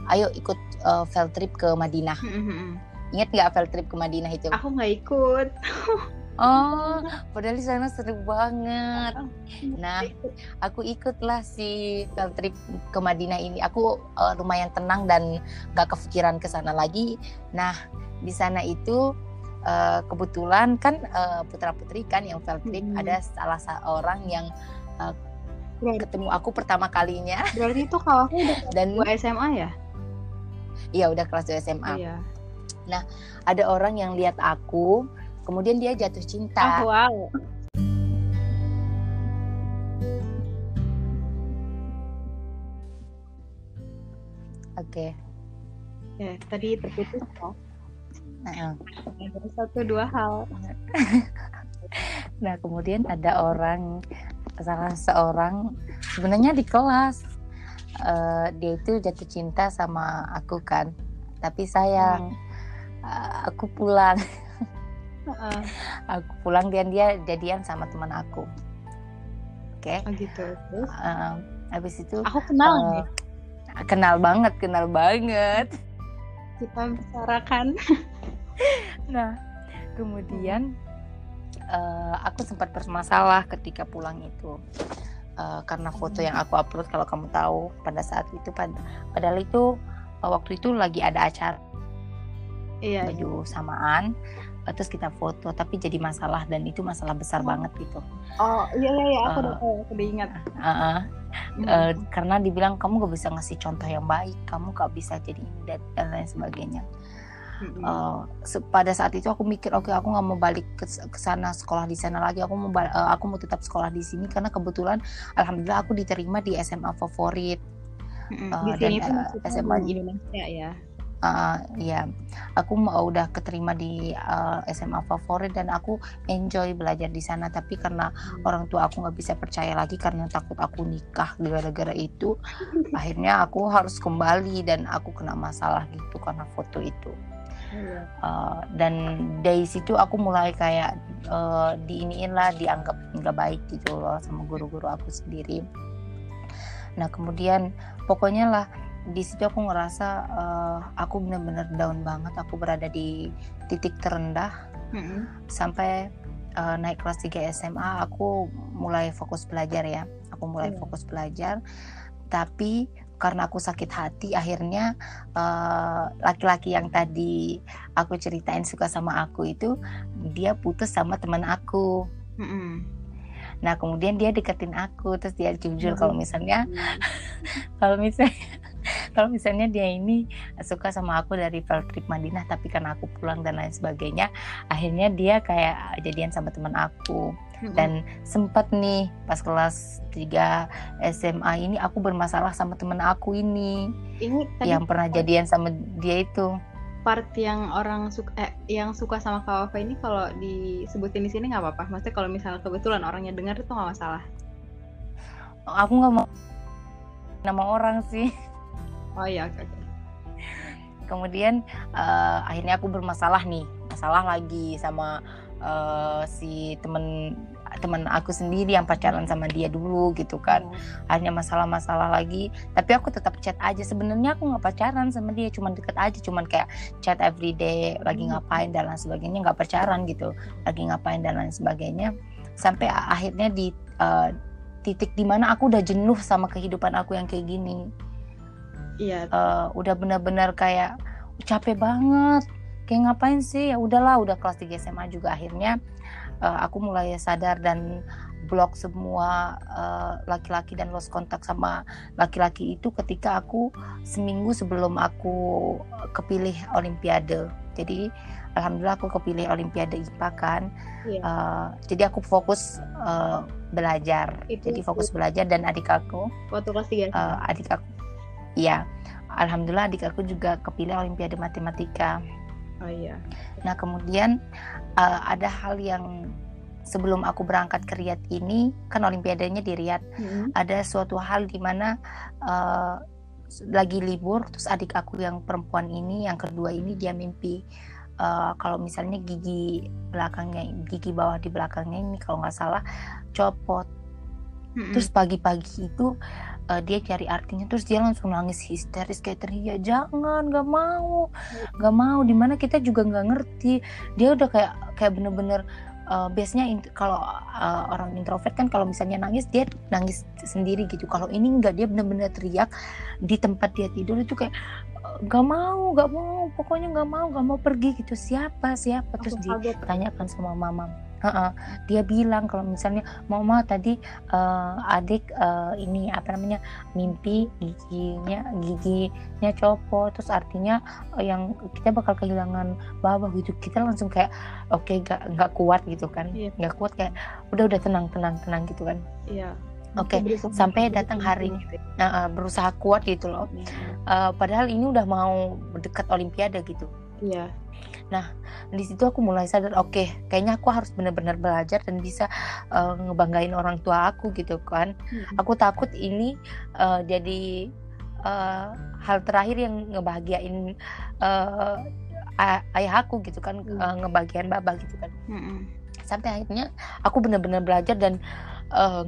ayo ikut eh, field trip ke Madinah. Mm-mm. Ingat nggak field trip ke Madinah itu? Aku nggak ikut. Oh, padahal di sana seru banget. Nah, aku ikutlah si field trip ke Madinah ini. Aku eh, lumayan tenang dan gak kepikiran ke sana lagi. Nah, di sana itu eh, kebetulan kan putra putri kan yang field trip Mm-mm. ada salah seorang yang Berarti, ketemu aku pertama kalinya berarti itu kalau aku udah dan SMA ya? iya udah kelas 2 SMA. Iya. Ada orang yang lihat aku, kemudian dia jatuh cinta. wow. Oke. Ya, tadi terputus ya. Nah, Ada satu dua hal. Nah, kemudian ada orang salah seorang sebenarnya di kelas eh, dia itu jatuh cinta sama aku kan. Tapi sayang eh, aku pulang, Heeh. aku pulang dan dia jadian sama teman aku. Oke. Oh gitu. Terus eh, habis itu aku kenal eh, nih. kenal banget, kenal banget. Kita bicarakan. Nah, kemudian eh, aku sempat bermasalah ketika pulang itu Eh, karena foto yang aku upload kalau kamu tahu pada saat itu pad padahal itu waktu itu lagi ada acara Iya. baju samaan eh, terus kita foto tapi jadi masalah dan itu masalah besar banget gitu Oh iya iya iya. Aku Eh. udah tahu. Aku udah ingat. Eh, eh, eh, karena dibilang kamu gak bisa ngasih contoh yang baik kamu gak bisa jadi dan, dan lain sebagainya. Eh, se- pada saat itu aku mikir oke aku nggak mau balik ke, ke sana sekolah di sana lagi aku mau eh, aku mau tetap sekolah di sini karena kebetulan alhamdulillah aku diterima di SMA favorit Mm-mm. eh, Di dan, sini tuh eh, maksudnya SMA. di Indonesia ya. Eh, ya aku mau udah keterima di eh, SMA favorit dan aku enjoy belajar di sana tapi karena orang tua aku nggak bisa percaya lagi karena takut aku nikah gara-gara itu akhirnya aku harus kembali dan aku kena masalah gitu karena foto itu. Uh, dan dari situ aku mulai kayak uh, diiniin lah dianggap nggak baik gitu loh sama guru-guru aku sendiri. Nah kemudian pokoknya lah di situ aku ngerasa uh, aku benar-benar down banget. Aku berada di titik terendah Mm-mm. sampai uh, naik kelas 3 SMA aku mulai fokus belajar ya. Aku mulai Iya. fokus belajar. Tapi karena aku sakit hati akhirnya eh, laki-laki yang tadi aku ceritain suka sama aku itu dia putus sama teman aku. Mm-mm. Nah kemudian dia deketin aku terus dia jujur Hmm. kalau misalnya kalau misalnya kalau misalnya dia ini suka sama aku dari field trip Madinah tapi karena aku pulang dan lain sebagainya akhirnya dia kayak jadian sama teman aku. Dan sempat nih pas kelas 3 SMA ini aku bermasalah sama temen aku ini. Ini tadi yang pernah jadian sama dia itu. part yang orang suka eh, yang suka sama Kak Wafa ini kalau disebutin di sini nggak apa-apa. Maksudnya kalau misalnya kebetulan orangnya dengar itu nggak masalah. aku nggak mau nama orang sih Oh iya oke oke. kemudian eh, akhirnya aku bermasalah nih. Masalah lagi sama eh, si temen temen aku sendiri yang pacaran sama dia dulu gitu kan. Hanya masalah-masalah lagi. Tapi aku tetap chat aja. Sebenarnya aku nggak pacaran sama dia. Cuman deket aja. Cuman kayak chat everyday lagi Hmm. ngapain dan lain sebagainya. Nggak pacaran gitu. Lagi ngapain dan lain sebagainya. Sampai akhirnya di uh, titik di mana aku udah jenuh sama kehidupan aku yang kayak gini iya uh, udah benar-benar kayak capek banget kayak ngapain sih ya udahlah udah kelas 3 SMA juga akhirnya uh, aku mulai sadar dan blok semua laki-laki uh, dan lost kontak sama laki-laki itu ketika aku seminggu sebelum aku kepilih olimpiade jadi alhamdulillah aku kepilih olimpiade IPA kan yeah. Iya. uh, jadi aku fokus uh, belajar itu, jadi fokus itu. belajar dan adik aku waktu kelas tiga uh, adik aku ya alhamdulillah adik aku juga kepilih olimpiade matematika oh iya nah kemudian uh, ada hal yang sebelum aku berangkat ke Riyadh ini kan olimpiadanya di Riyadh hmm. ada suatu hal di mana uh, lagi libur terus adik aku yang perempuan ini yang kedua ini dia mimpi uh, kalau misalnya gigi belakangnya gigi bawah di belakangnya ini kalau nggak salah copot mm-hmm. terus pagi-pagi itu uh, dia cari artinya terus dia langsung nangis histeris kayak teriak jangan nggak mau nggak mau. Di mana kita juga nggak ngerti. Dia udah kayak kayak bener-bener uh, biasanya in, kalau uh, orang introvert kan kalau misalnya nangis dia nangis sendiri gitu. Kalau ini enggak dia bener-bener teriak di tempat dia tidur itu kayak gak mau gak mau pokoknya gak mau gak mau pergi gitu. Siapa siapa? Terus ditanyakan sama mama uh-uh. dia bilang kalau misalnya mama tadi uh, adik uh, ini apa namanya mimpi giginya giginya copot terus artinya uh, yang kita bakal kehilangan bawah gitu kita langsung kayak oke okay, gak nggak kuat gitu kan iya. nggak yeah. kuat kayak udah udah tenang tenang tenang gitu kan iya yeah Oke, okay. sampai datang hari nah, uh, berusaha kuat gitu loh. Uh, padahal ini udah mau dekat Olimpiade gitu. Iya. Nah, di situ aku mulai sadar, oke, okay, kayaknya aku harus benar-benar belajar dan bisa uh, ngebanggain orang tua aku gitu kan. Hmm. Aku takut ini uh, jadi uh, hal terakhir yang ngebahagiain uh, ayah aku gitu kan, hmm. uh, ngebagian baba gitu kan. Hmm. Sampai akhirnya aku benar-benar belajar dan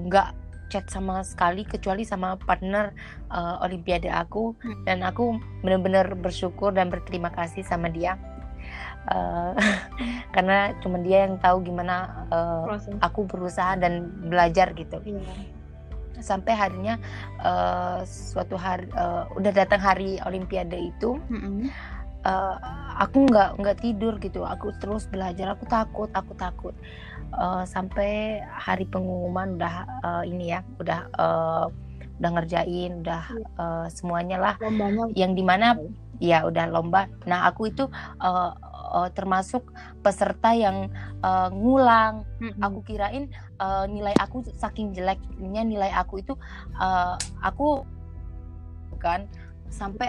nggak uh, chat sama sekali kecuali sama partner uh, olimpiade aku hmm. dan aku benar-benar bersyukur dan berterima kasih sama dia uh, karena cuma dia yang tahu gimana uh, aku berusaha dan belajar gitu yeah. sampai harinya uh, suatu hari uh, udah datang hari olimpiade itu -hmm. uh, aku nggak nggak tidur gitu aku terus belajar aku takut aku takut uh, sampai hari pengumuman udah uh, ini ya udah uh, udah ngerjain udah uh, semuanya lah. Lombanya. yang di mana ya udah lomba. Nah aku itu uh, uh, termasuk peserta yang uh, ngulang. Hmm. aku kirain uh, nilai aku saking jeleknya nilai aku itu uh, aku kan sampai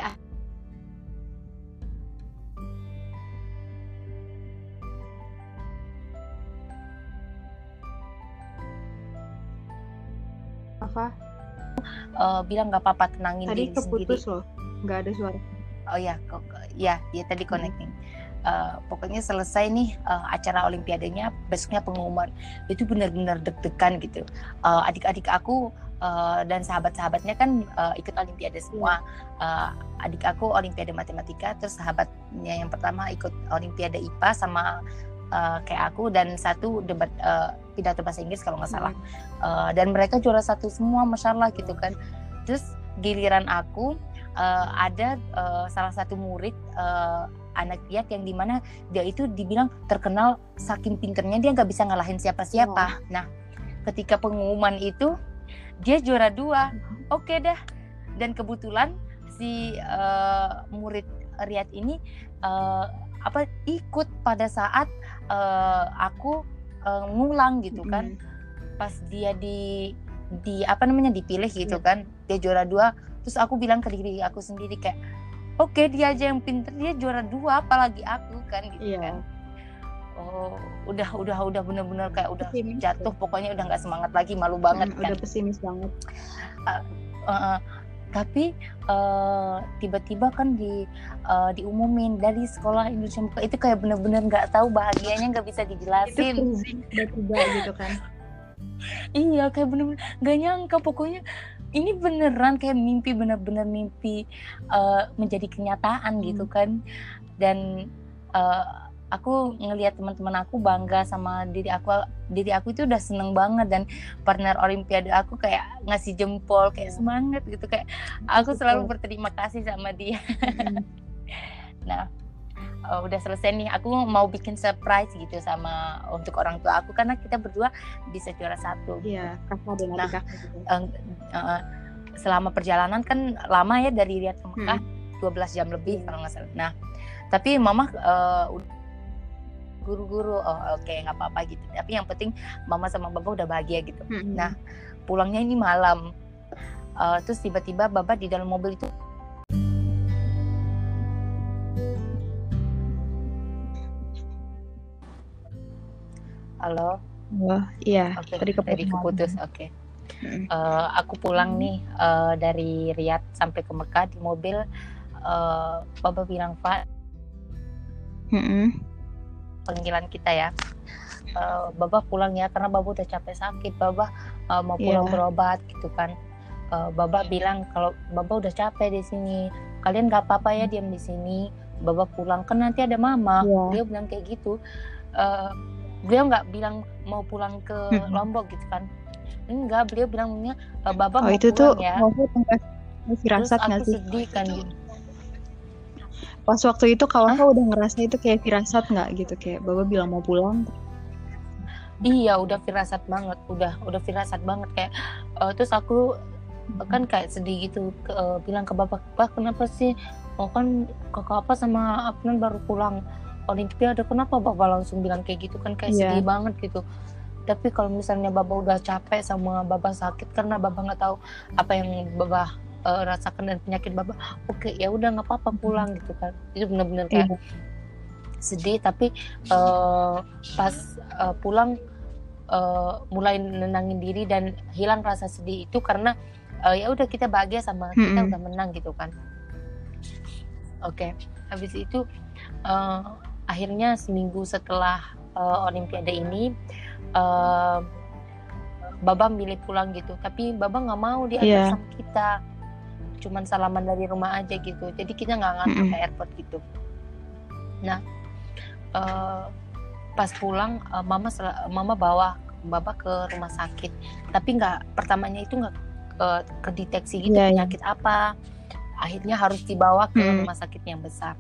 apa uh, bilang nggak apa-apa tenangin tadi diri keputus sendiri. loh nggak ada suara. Oh ya kok ya ya tadi hmm. connecting. Uh, pokoknya selesai nih uh, acara olimpiadenya besoknya pengumuman. Itu benar-benar deg-degan gitu. Uh, adik-adik aku uh, dan sahabat-sahabatnya kan uh, ikut olimpiade semua. Uh, adik aku olimpiade matematika terus sahabatnya yang pertama ikut olimpiade IPA sama uh, kayak aku dan satu debat uh, pidato bahasa Inggris kalau nggak salah uh, dan mereka juara satu semua masya Allah gitu kan terus giliran aku uh, ada uh, salah satu murid uh, anak Kiat yang di mana dia itu dibilang terkenal saking pinternya dia nggak bisa ngalahin siapa-siapa. Oh. Nah, ketika pengumuman itu dia juara dua, oke okay dah. Dan kebetulan si uh, murid Riyad ini uh, apa ikut pada saat uh, aku uh, ngulang gitu kan mm. Pas dia di di apa namanya dipilih gitu yeah. kan dia juara dua terus aku bilang ke diri aku sendiri kayak oke okay, dia aja yang pinter dia juara dua apalagi aku kan gitu yeah. kan oh udah udah udah bener-bener kayak udah pesimis jatuh ya. pokoknya udah nggak semangat lagi malu banget hmm, kan udah pesimis banget uh, uh, tapi uh, tiba-tiba kan di uh, diumumin dari sekolah Indonesia Muka itu kayak bener-bener nggak tahu bahagianya nggak bisa dijelasin tiba-tiba gitu kan iya kayak bener-bener nggak nyangka. Pokoknya ini beneran kayak mimpi bener-bener mimpi uh, menjadi kenyataan gitu hmm. gitu kan. Dan uh, aku ngelihat teman-teman aku bangga sama diri aku. Diri aku itu udah seneng banget dan partner olimpiade aku kayak ngasih jempol kayak semangat gitu. Kayak aku selalu berterima kasih sama dia. Nah uh, udah selesai nih aku mau bikin surprise gitu sama untuk orang tua aku karena kita berdua bisa juara satu. Iya kakak dan Nah, kakak gitu. uh, uh, selama perjalanan kan lama ya dari Riyadh ke Mekah 12 jam lebih kalau nggak salah. Nah tapi mama uh, guru-guru oh oke nggak apa-apa gitu. Tapi yang penting mama sama bapak udah bahagia gitu. Mm-mm. Nah, pulangnya ini malam. Uh, terus tiba-tiba bapak di dalam mobil itu halo? Wah, iya. Oke tadi tadi keputus keputus oke. Mm-mm. Eh, aku pulang nih eh, dari Riyadh sampai ke Mekah di mobil. Eh, bapak bilang Pak Mm-mm. panggilan kita ya. Eh, Bapak pulang ya karena Bapak udah capek sakit Bapak eh, mau pulang Iya. berobat gitu kan. Eh, Bapak bilang kalau Bapak udah capek di sini kalian gak apa-apa ya diam di sini Bapak pulang. Kan nanti ada mama Iya. dia bilang kayak gitu. Eh, beliau nggak bilang mau pulang ke. Lombok gitu kan enggak beliau bilangnya "Eh, Bapak Oh mau itu tuh pulang ya waktu tengah terus nggak aku sih? sedih kan gitu Pas waktu itu kawan udah ngerasa itu kayak firasat nggak gitu kayak Baba bilang mau pulang. Iya, udah firasat banget, udah udah firasat banget kayak eh, terus aku kan kayak sedih gitu ke, eh, bilang ke bapak, "Pak, kenapa sih? Oh kan kakak apa sama Afnan baru pulang Olimpiade, kenapa bapak langsung bilang kayak gitu kan kayak Iya. sedih banget gitu." Tapi kalau misalnya bapak udah capek sama bapak sakit karena bapak nggak tahu apa yang bapak eh, rasakan dan penyakit bapak, oke ya udah nggak apa-apa pulang gitu kan. Itu benar-benar kayak Iya. sedih tapi eh, pas eh, pulang eh, mulai nenangin diri dan hilang rasa sedih itu karena eh, ya udah kita bahagia sama kita Mm-mm. udah menang gitu kan oke habis itu eh, akhirnya seminggu setelah eh, olimpiade ini eh, Baba milih pulang gitu tapi Baba nggak mau diajak Iya. sama kita cuman salaman dari rumah aja gitu jadi kita nggak ngantar Mm-mm. ke airport gitu nah eh, pas pulang eh, mama mama bawa baba ke rumah sakit tapi nggak pertamanya itu nggak eh, kedeteksi gitu Iya, iya. penyakit apa akhirnya harus dibawa ke Mm. rumah sakit yang besar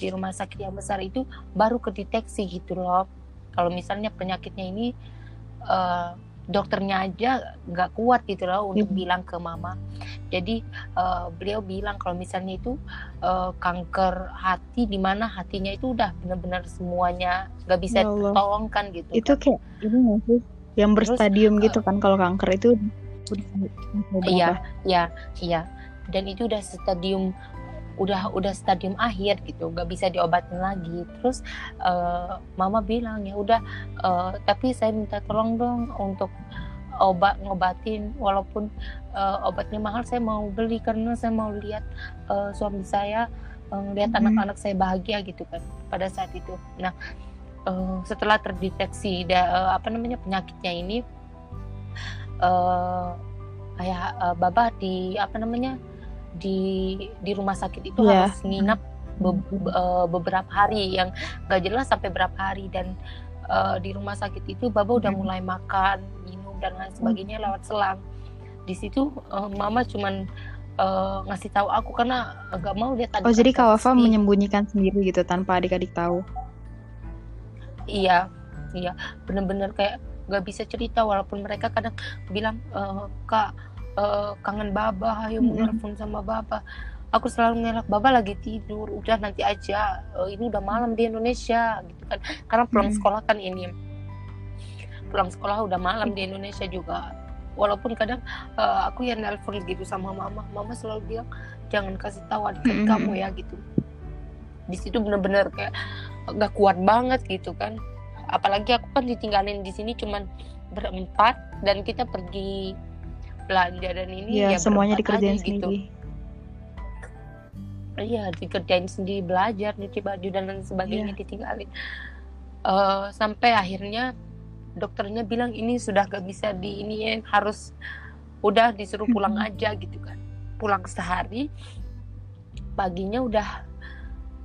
di rumah sakit yang besar itu baru kedeteksi gitu loh kalau misalnya penyakitnya ini eh, dokternya aja nggak kuat gitu loh untuk Iya. bilang ke mama jadi eh, beliau bilang kalau misalnya itu eh, kanker hati di mana hatinya itu udah benar-benar semuanya nggak bisa Ya Allah. ditolongkan gitu Itu kan. kayak ini nggak sih? Yang berstadium eh, gitu kan kalau kanker itu Iya, iya, iya. Dan itu udah stadium udah udah stadium akhir gitu, nggak bisa diobatin lagi. Terus eh, mama bilang ya udah, eh, tapi saya minta tolong dong untuk obat ngobatin, walaupun eh, obatnya mahal saya mau beli karena saya mau lihat eh, suami saya eh, lihat Mhm. anak-anak saya bahagia gitu kan pada saat itu. Nah eh, setelah terdeteksi da, eh, apa namanya penyakitnya ini eh kayak eh, baba di apa namanya di di rumah sakit itu Iya. harus nginap be- be- eh, beberapa hari yang gak jelas sampai berapa hari dan eh, di rumah sakit itu baba udah Mhm. mulai makan minum dan lain sebagainya lewat selang di situ eh, mama cuman eh, ngasih tahu aku karena nggak mau lihat Oh jadi adik Kak aku Wafa sedih. menyembunyikan sendiri gitu tanpa adik-adik tahu. Iya, iya, bener-bener kayak nggak bisa cerita walaupun mereka kadang bilang "Eh, kak eh, kangen baba, ayo mau nelfon sama baba. Aku selalu ngelak baba lagi tidur, udah nanti aja. Eh, ini udah malam di Indonesia gitu kan, karena pulang sekolah kan ini, pulang sekolah udah malam di Indonesia juga. Walaupun kadang eh, aku yang nelpon gitu sama mama, mama selalu bilang jangan kasih tahu adik-adik Mm-mm. kamu ya gitu. Di situ bener-bener kayak nggak kuat banget gitu kan apalagi aku kan ditinggalin di sini cuman berempat dan kita pergi belanja dan ini Iya ya semuanya dikerjain aja gitu. sendiri. iya dikerjain sendiri belajar nyuci baju dan lain sebagainya Iya. ditinggalin Eh, sampai akhirnya dokternya bilang ini sudah gak bisa di ini harus udah disuruh pulang aja gitu kan pulang sehari paginya udah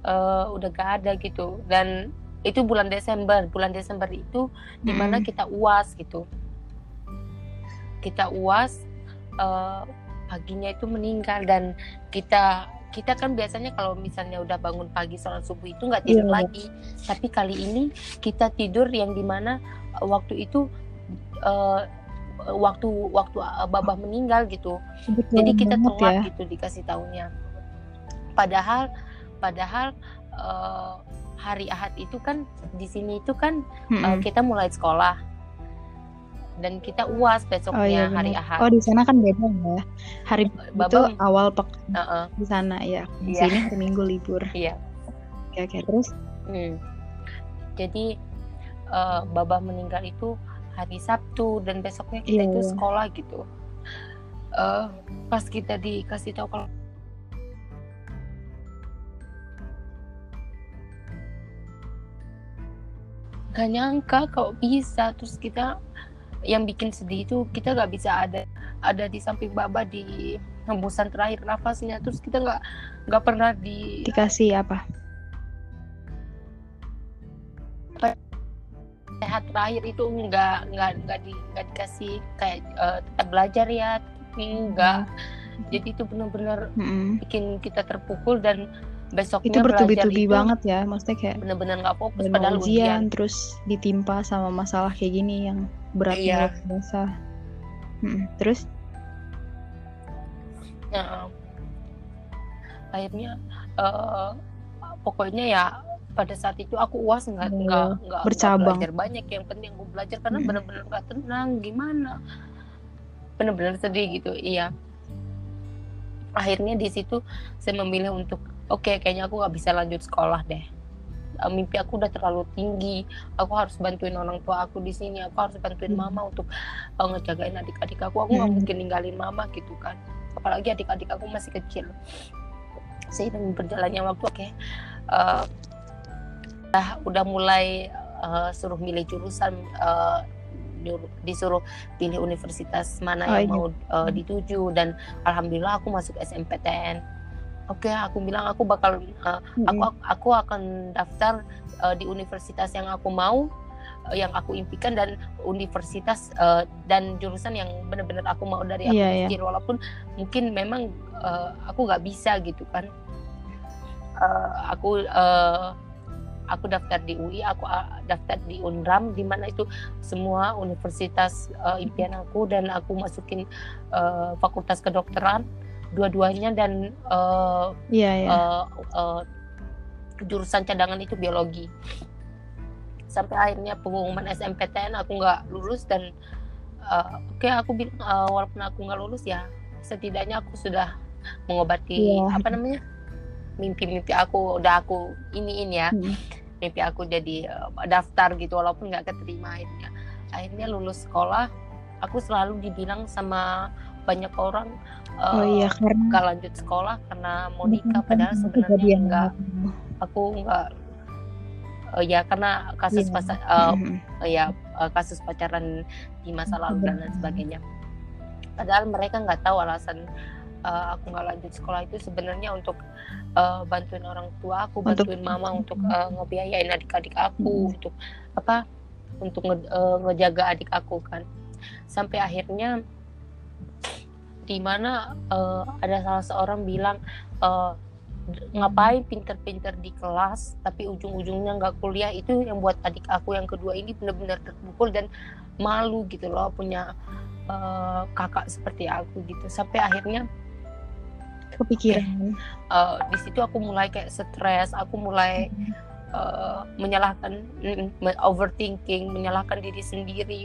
eh, udah gak ada gitu dan itu bulan Desember bulan Desember itu di mana kita uas gitu kita uas eh, paginya itu meninggal dan kita kita kan biasanya kalau misalnya udah bangun pagi sholat subuh itu nggak tidur Iya. lagi tapi kali ini kita tidur yang di mana eh, waktu itu eh, waktu waktu babah meninggal gitu jadi kita telat ya. gitu dikasih tahunya padahal padahal eh, hari ahad itu kan di sini itu kan eh, Mm-mm. kita mulai sekolah dan kita uas besoknya Oh iya hari ahad Oh di sana kan beda ya. Hari itu babah awal pekan Heeh, di sana ya. Di Iya. sini hari Minggu libur. iya Oke oke terus. Hmm. Jadi eh, babah meninggal itu hari Sabtu dan besoknya kita Iya, itu iya. sekolah gitu. Eh, pas kita dikasih tahu kalau gak nyangka kalau bisa terus kita yang bikin sedih itu kita nggak bisa ada ada di samping baba di hembusan terakhir nafasnya terus kita nggak nggak pernah di Dikasih apa? sehat terakhir itu enggak enggak enggak di dikasih kayak eh, tetap belajar ya tapi enggak jadi itu benar-benar Mm-mm. bikin kita terpukul dan besoknya Itu bertubi-tubi itu banget ya. Maksudnya kayak benar-benar nggak fokus padahal ujian, ujian terus ditimpa sama masalah kayak gini yang beratnya Iya. biasa. Mm-mm. Terus Nah, akhirnya eh, pokoknya ya pada saat itu aku uas nggak nggak nggak nggak bercabang. belajar banyak yang penting aku belajar karena Mm-mm. benar-benar nggak tenang gimana benar-benar sedih gitu iya akhirnya di situ saya memilih untuk oke kayaknya aku nggak bisa lanjut sekolah deh Eh, mimpi aku udah terlalu tinggi. Aku harus bantuin orang tua aku di sini. Aku harus bantuin Hmm. mama untuk eh, ngejagain adik-adik aku. Aku nggak Hmm. mungkin ninggalin mama gitu kan. Apalagi adik-adik aku masih kecil. Seiring berjalannya waktu oke eh, udah udah mulai eh, suruh milih jurusan nyuruh- disuruh pilih universitas mana Oh, yang iya. mau eh, dituju. Dan alhamdulillah aku masuk SMPTN oke aku bilang aku bakal eh, aku aku akan daftar uh, di universitas yang aku mau uh, yang aku impikan dan universitas uh, dan jurusan yang benar-benar aku mau dari aku Iya, iya. pikir. Walaupun mungkin memang uh, aku nggak bisa gitu kan. Uh, aku uh, aku daftar di UI aku uh, daftar di Unram di mana itu semua universitas uh, impian aku dan aku masukin uh, fakultas kedokteran dua-duanya dan uh, Iya ya. eh, eh, jurusan cadangan itu biologi sampai akhirnya pengumuman SMPTN aku nggak lulus dan eh, oke aku bilang eh, walaupun aku nggak lulus ya setidaknya aku sudah mengobati Iya. apa namanya mimpi-mimpi aku udah aku iniin ya Hmm. mimpi aku jadi eh, daftar gitu walaupun nggak keterima akhirnya akhirnya lulus sekolah aku selalu dibilang sama banyak orang eh, Oh iya karena nggak lanjut sekolah karena mau nikah padahal sebenarnya enggak aku enggak eh, ya karena kasus Iya. pas eh, Mm-mm. eh, ya eh, kasus pacaran di masa lalu dan lain sebagainya padahal mereka nggak tahu alasan eh, aku nggak lanjut sekolah itu sebenarnya untuk eh, bantuin orang tua aku Untuk- bantuin mama untuk eh, ngebiayain adik-adik aku Mm. untuk apa untuk nge- eh, ngejaga adik aku kan sampai akhirnya di mana eh, ada salah seorang bilang eh, ngapain pinter-pinter di kelas tapi ujung-ujungnya nggak kuliah? Itu yang buat adik aku yang kedua ini benar-benar terpukul dan malu gitu loh punya eh, kakak seperti aku gitu. Sampai akhirnya kepikiran. eh, di situ aku mulai kayak stres aku mulai menyalahkan mm, me- overthinking menyalahkan diri sendiri.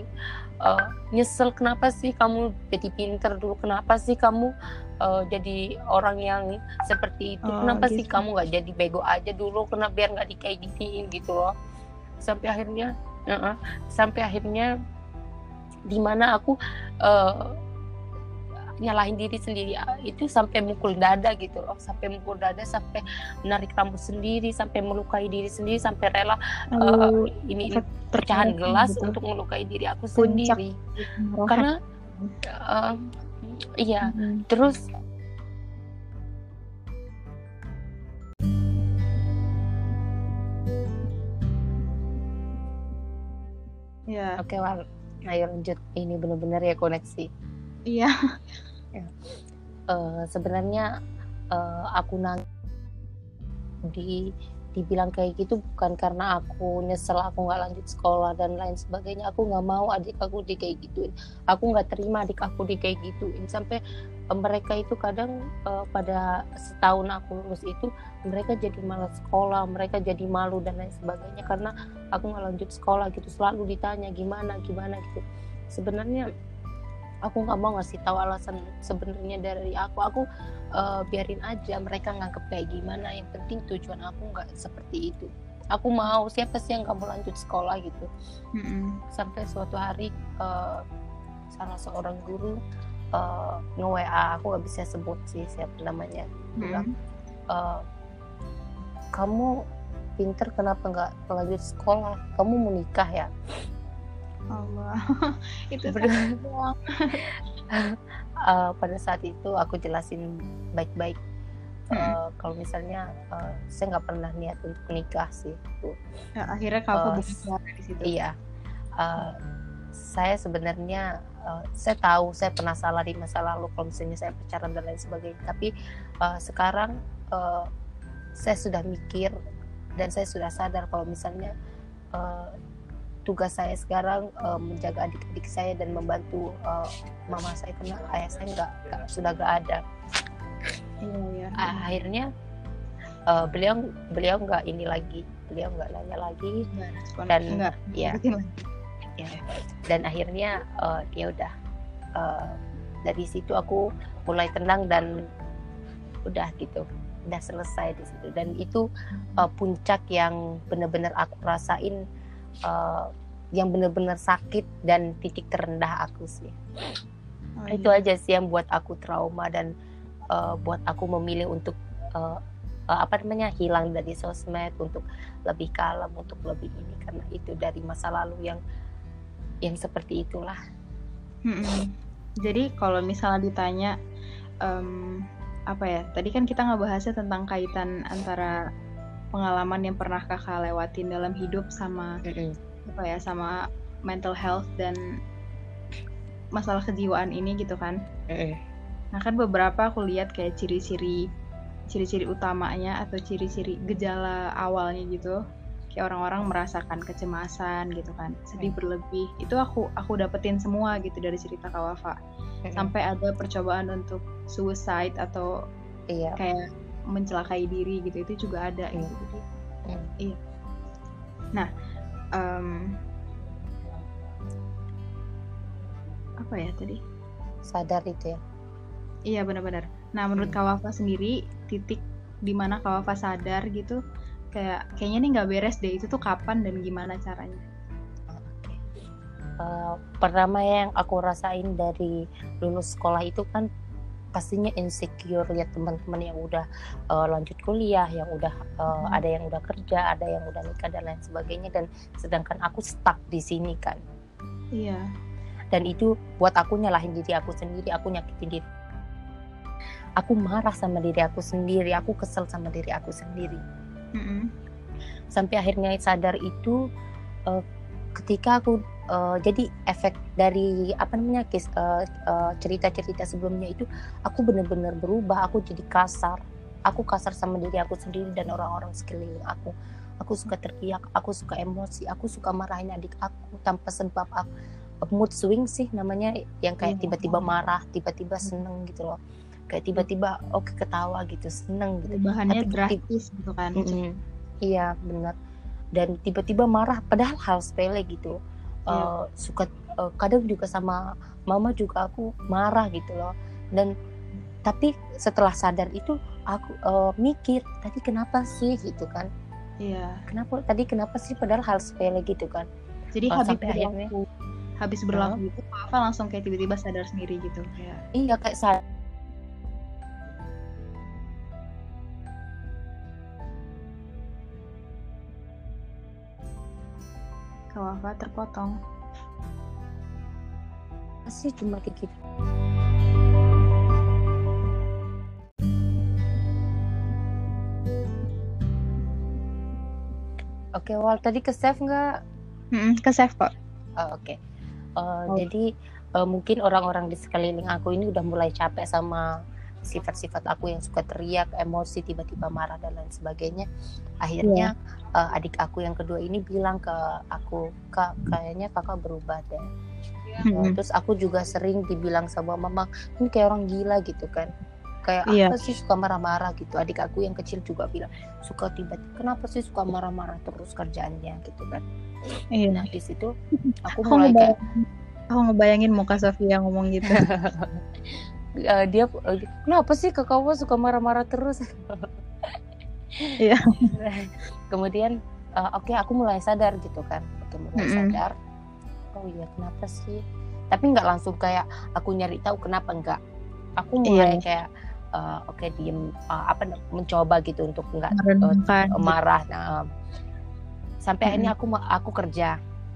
Eh, nyesel kenapa sih kamu jadi pinter dulu? Kenapa sih kamu eh, jadi orang yang seperti itu? Oh, kenapa sih gitu. kamu nggak jadi bego aja dulu? Kenapa biar nggak dikayak giniin gitu loh? Sampai akhirnya uh-uh, sampai akhirnya di mana aku eh, nyalahin diri sendiri ah, itu sampai mukul dada gitu loh sampai mukul dada sampai menarik rambut sendiri sampai melukai diri sendiri sampai rela eh, Lalu ini, pecahan gelas gitu. untuk melukai diri aku Puncak sendiri Rohat. karena eh, iya Mm. terus Iya. Oke, Wal. Ayo lanjut. Ini benar-benar ya koneksi. Iya. Eh, sebenarnya eh, aku nang di dibilang kayak gitu bukan karena aku nyesel aku nggak lanjut sekolah dan lain sebagainya. Aku nggak mau adik aku di kayak gituin. Aku nggak terima adik aku di kayak gituin. Sampai eh, mereka itu kadang eh, pada setahun aku lulus itu mereka jadi malas sekolah mereka jadi malu dan lain sebagainya karena aku nggak lanjut sekolah gitu. Selalu ditanya gimana gimana gitu. Sebenarnya aku nggak mau ngasih tahu alasan sebenarnya dari aku. Aku eh, biarin aja mereka nganggep kayak gimana. Yang penting tujuan aku nggak seperti itu. Aku mau siapa sih yang kamu lanjut sekolah gitu? Mm-mm. sampai suatu hari eh, salah seorang guru eh, nge WA aku nggak bisa sebut sih siapa namanya. Bilang Mm-mm. eh, kamu pinter kenapa nggak lanjut sekolah? Kamu mau nikah ya Allah. Itu. Eh, pada saat itu aku jelasin baik-baik. Eh, kalau misalnya eh, saya nggak pernah niat untuk nikah sih gitu. Ya, akhirnya buka suara di situ. iya Eh, saya sebenarnya eh, saya tahu saya pernah salah di masa lalu kalau misalnya saya pacaran dan lain sebagainya tapi eh, sekarang eh, saya sudah mikir dan saya sudah sadar kalau misalnya eh, tugas saya sekarang eh, menjaga adik-adik saya dan membantu eh, mama saya karena ayah saya nggak sudah nggak ada Iya, iya. Ah, akhirnya eh, beliau beliau nggak ini lagi beliau nggak nanya lagi Nggak respon. dan Nggak, ya ya. dan akhirnya eh, ya udah eh, dari situ aku mulai tenang dan udah gitu udah selesai di situ dan itu eh, puncak yang benar-benar aku rasain eh, yang benar-benar sakit dan titik terendah aku sih Oh, itu iya. aja sih yang buat aku trauma dan eh, buat aku memilih untuk eh, eh, apa namanya hilang dari sosmed untuk lebih kalem untuk lebih ini karena itu dari masa lalu yang yang seperti itulah. Jadi kalau misalnya ditanya em, apa ya? Tadi kan kita ngebahasnya tentang kaitan antara pengalaman yang pernah kakak lewatin dalam hidup sama apa ya sama mental health dan masalah kejiwaan ini gitu kan. Nah kan beberapa aku lihat kayak ciri-ciri ciri-ciri utamanya atau ciri-ciri gejala awalnya gitu. Kayak orang-orang merasakan kecemasan gitu kan sedih berlebih. Itu aku aku dapetin semua gitu dari cerita Kawafa sampai ada percobaan untuk suicide atau iya. kayak mencelakai diri gitu itu juga ada Hmm. gitu jadi Hmm. iya nah em, apa ya tadi sadar itu ya Iya benar-benar. Nah menurut Hmm. Kawafa sendiri titik di mana Kawafa sadar gitu kayak kayaknya nih nggak beres deh itu tuh kapan dan gimana caranya? Eh, pertama yang aku rasain dari lulus sekolah itu kan pastinya insecure lihat teman-teman yang udah eh, lanjut kuliah, yang udah Hmm. ada yang udah kerja, ada yang udah nikah dan lain sebagainya dan sedangkan aku stuck di sini kan. Iya. Dan itu buat aku nyalahin diri aku sendiri, aku nyakitin diri. Aku marah sama diri aku sendiri, aku kesel sama diri aku sendiri. Mm-mm. sampai akhirnya sadar itu eh, ketika aku eh, jadi efek dari apa namanya kis- eh, eh, cerita-cerita sebelumnya itu aku benar-benar berubah aku jadi kasar aku kasar sama diri aku sendiri dan orang-orang sekeliling aku aku suka teriak aku suka emosi aku suka marahin adik aku tanpa sebab aku mood swing sih namanya yang kayak Iya. tiba-tiba marah tiba-tiba seneng gitu loh kayak tiba-tiba oke ketawa gitu seneng gitu Perubahannya Tapi- drastis gitu kan. Iya benar. Dan tiba-tiba marah, padahal hal sepele gitu. Iya. Eh, suka eh, kadang juga sama mama juga aku marah gitu loh. Dan tapi setelah sadar itu aku eh, mikir tadi kenapa sih gitu kan? Iya. Kenapa tadi kenapa sih padahal hal sepele gitu kan? Jadi Oh, habis sampai akhirnya- berlaku habis berlaku itu Kawafa langsung kayak tiba-tiba sadar sendiri gitu kayak Iya kayak sadar. Kawafa terpotong. sih cuma kayak gitu. Oke, Wal tadi ke save nggak? Mm-mm, ke save kok. Oh, Oke. Uh, Jadi uh, mungkin orang-orang di sekeliling aku ini udah mulai capek sama sifat-sifat aku yang suka teriak, emosi, tiba-tiba marah dan lain sebagainya. Akhirnya uh, adik aku yang kedua ini bilang ke aku, kak kayaknya kakak berubah deh. Uh, Mm-mm. terus aku juga sering dibilang sama mama, ini kayak orang gila gitu kan. Kayak Iya. apa sih suka marah-marah gitu. Adik aku yang kecil juga bilang suka tiba-tiba kenapa sih suka marah-marah terus kerjaannya gitu kan. Iya. Nah di situ aku mulai kayak ngebayangin, aku ngebayangin muka Sofia ngomong gitu. eh, dia eh, kenapa sih kakak suka marah-marah terus Iya. kemudian eh, oke aku mulai sadar gitu kan oke mulai Mm-mm. sadar oh iya kenapa sih tapi nggak langsung kayak aku nyari tahu kenapa enggak aku mulai Iya. kayak eh, oke diem eh, apa mencoba gitu untuk nggak Merenungkan. marah nah, em, sampai Mm-mm. akhirnya aku aku kerja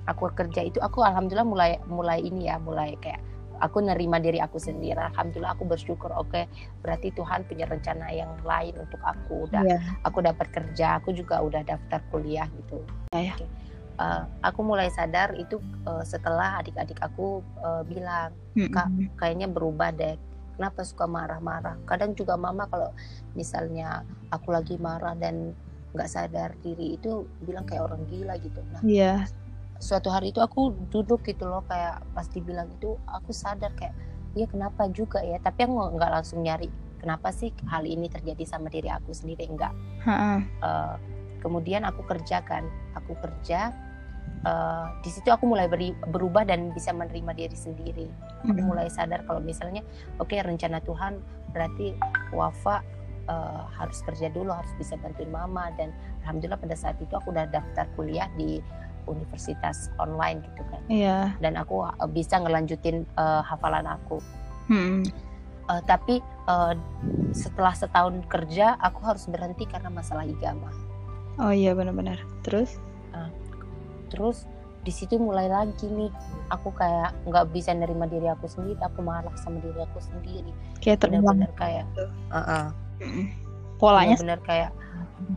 aku kerja itu aku alhamdulillah mulai mulai ini ya mulai kayak aku nerima diri aku sendiri alhamdulillah aku bersyukur oke berarti Tuhan punya rencana yang lain untuk aku udah Iya. aku dapat kerja aku juga udah daftar kuliah gitu Iya, iya. Oke. Eh, aku mulai sadar itu eh, setelah adik-adik aku eh, bilang Kak, Mm-mm. kayaknya berubah deh kenapa suka marah-marah kadang juga mama kalau misalnya aku lagi marah dan nggak sadar diri itu bilang kayak orang gila gitu nah Iya. Suatu hari itu aku duduk gitu loh kayak pas dibilang itu aku sadar kayak iya kenapa juga ya? Tapi aku nggak langsung nyari kenapa sih hal ini terjadi sama diri aku sendiri? Enggak Ha-ha. Eh, kemudian aku kerjakan aku kerja eh, di situ aku mulai beri- berubah dan bisa menerima diri sendiri. Aku Mm-mm. mulai sadar kalau misalnya oke rencana Tuhan berarti Wafa eh, harus kerja dulu harus bisa bantuin mama. Dan alhamdulillah pada saat itu aku udah daftar kuliah di universitas online gitu kan Iya. dan aku eh, bisa ngelanjutin eh, hafalan aku Mm-mm. Eh, tapi eh, setelah setahun kerja aku harus berhenti karena masalah igama Oh iya benar-benar. Terus? terus di situ mulai lagi nih aku kayak nggak bisa nerima diri aku sendiri aku marah sama diri aku sendiri Kayak benar-benar kayak uh-uh, Mm-mm. Polanya benar kayak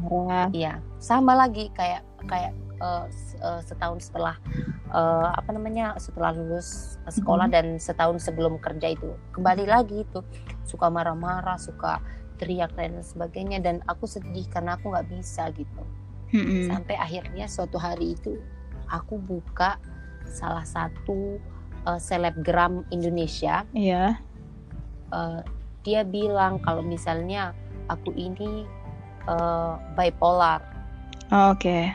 marah. Iya, sama lagi kayak kayak eh, eh, setahun setelah eh, apa namanya setelah lulus sekolah dan setahun sebelum kerja itu kembali lagi itu suka marah-marah, suka teriak dan sebagainya dan aku sedih karena aku nggak bisa gitu. Mm-mm. Sampai akhirnya suatu hari itu aku buka salah satu eh, selebgram Indonesia Iya. eh, dia bilang kalau misalnya aku ini eh, bipolar Oh, Oke.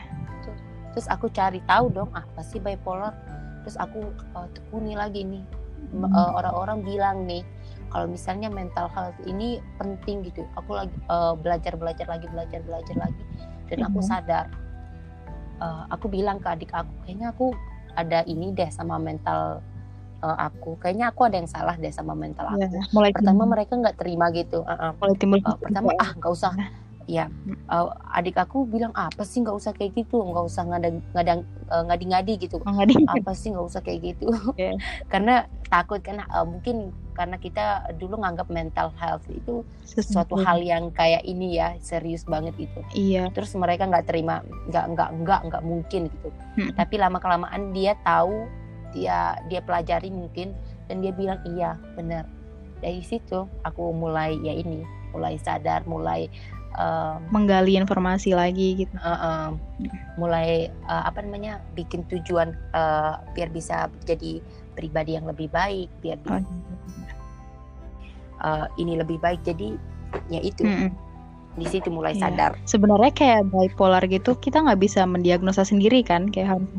Terus aku cari tahu dong apa sih bipolar terus aku uh, tekuni lagi nih Hmm. uh, orang-orang bilang nih kalau misalnya mental health ini penting gitu aku lagi uh, belajar belajar lagi belajar belajar lagi dan aku Mhm. sadar uh, aku bilang ke adik aku kayaknya aku ada ini deh sama mental uh, aku kayaknya aku ada yang salah deh sama mental Iya. aku Mulai pertama timbul- mereka nggak terima gitu uh-uh. mulai timbul Uh, pertama kecurigaan. ah nggak usah ya uh, adik aku bilang apa sih nggak usah kayak gitu nggak usah ngada ngada uh, ngadi-ngadi gitu Oh, nggak di. apa sih nggak usah kayak gitu Oke. karena takut karena uh, mungkin karena kita dulu nganggap mental health itu suatu Sesuatu. hal yang kayak ini ya serius banget gitu Iya. terus mereka nggak terima nggak nggak nggak nggak mungkin gitu Hmm. tapi lama kelamaan dia tahu dia dia pelajari mungkin dan dia bilang iya benar dari situ aku mulai ya ini mulai sadar mulai um, Menggali informasi lagi gitu. uh, um, mulai uh, apa namanya bikin tujuan uh, biar bisa jadi pribadi yang lebih baik biar Oh. uh, ini lebih baik jadi ya itu Mm-mm. di situ mulai Iya. sadar Sebenarnya kayak bipolar gitu kita nggak bisa mendiagnosa sendiri kan kayak harus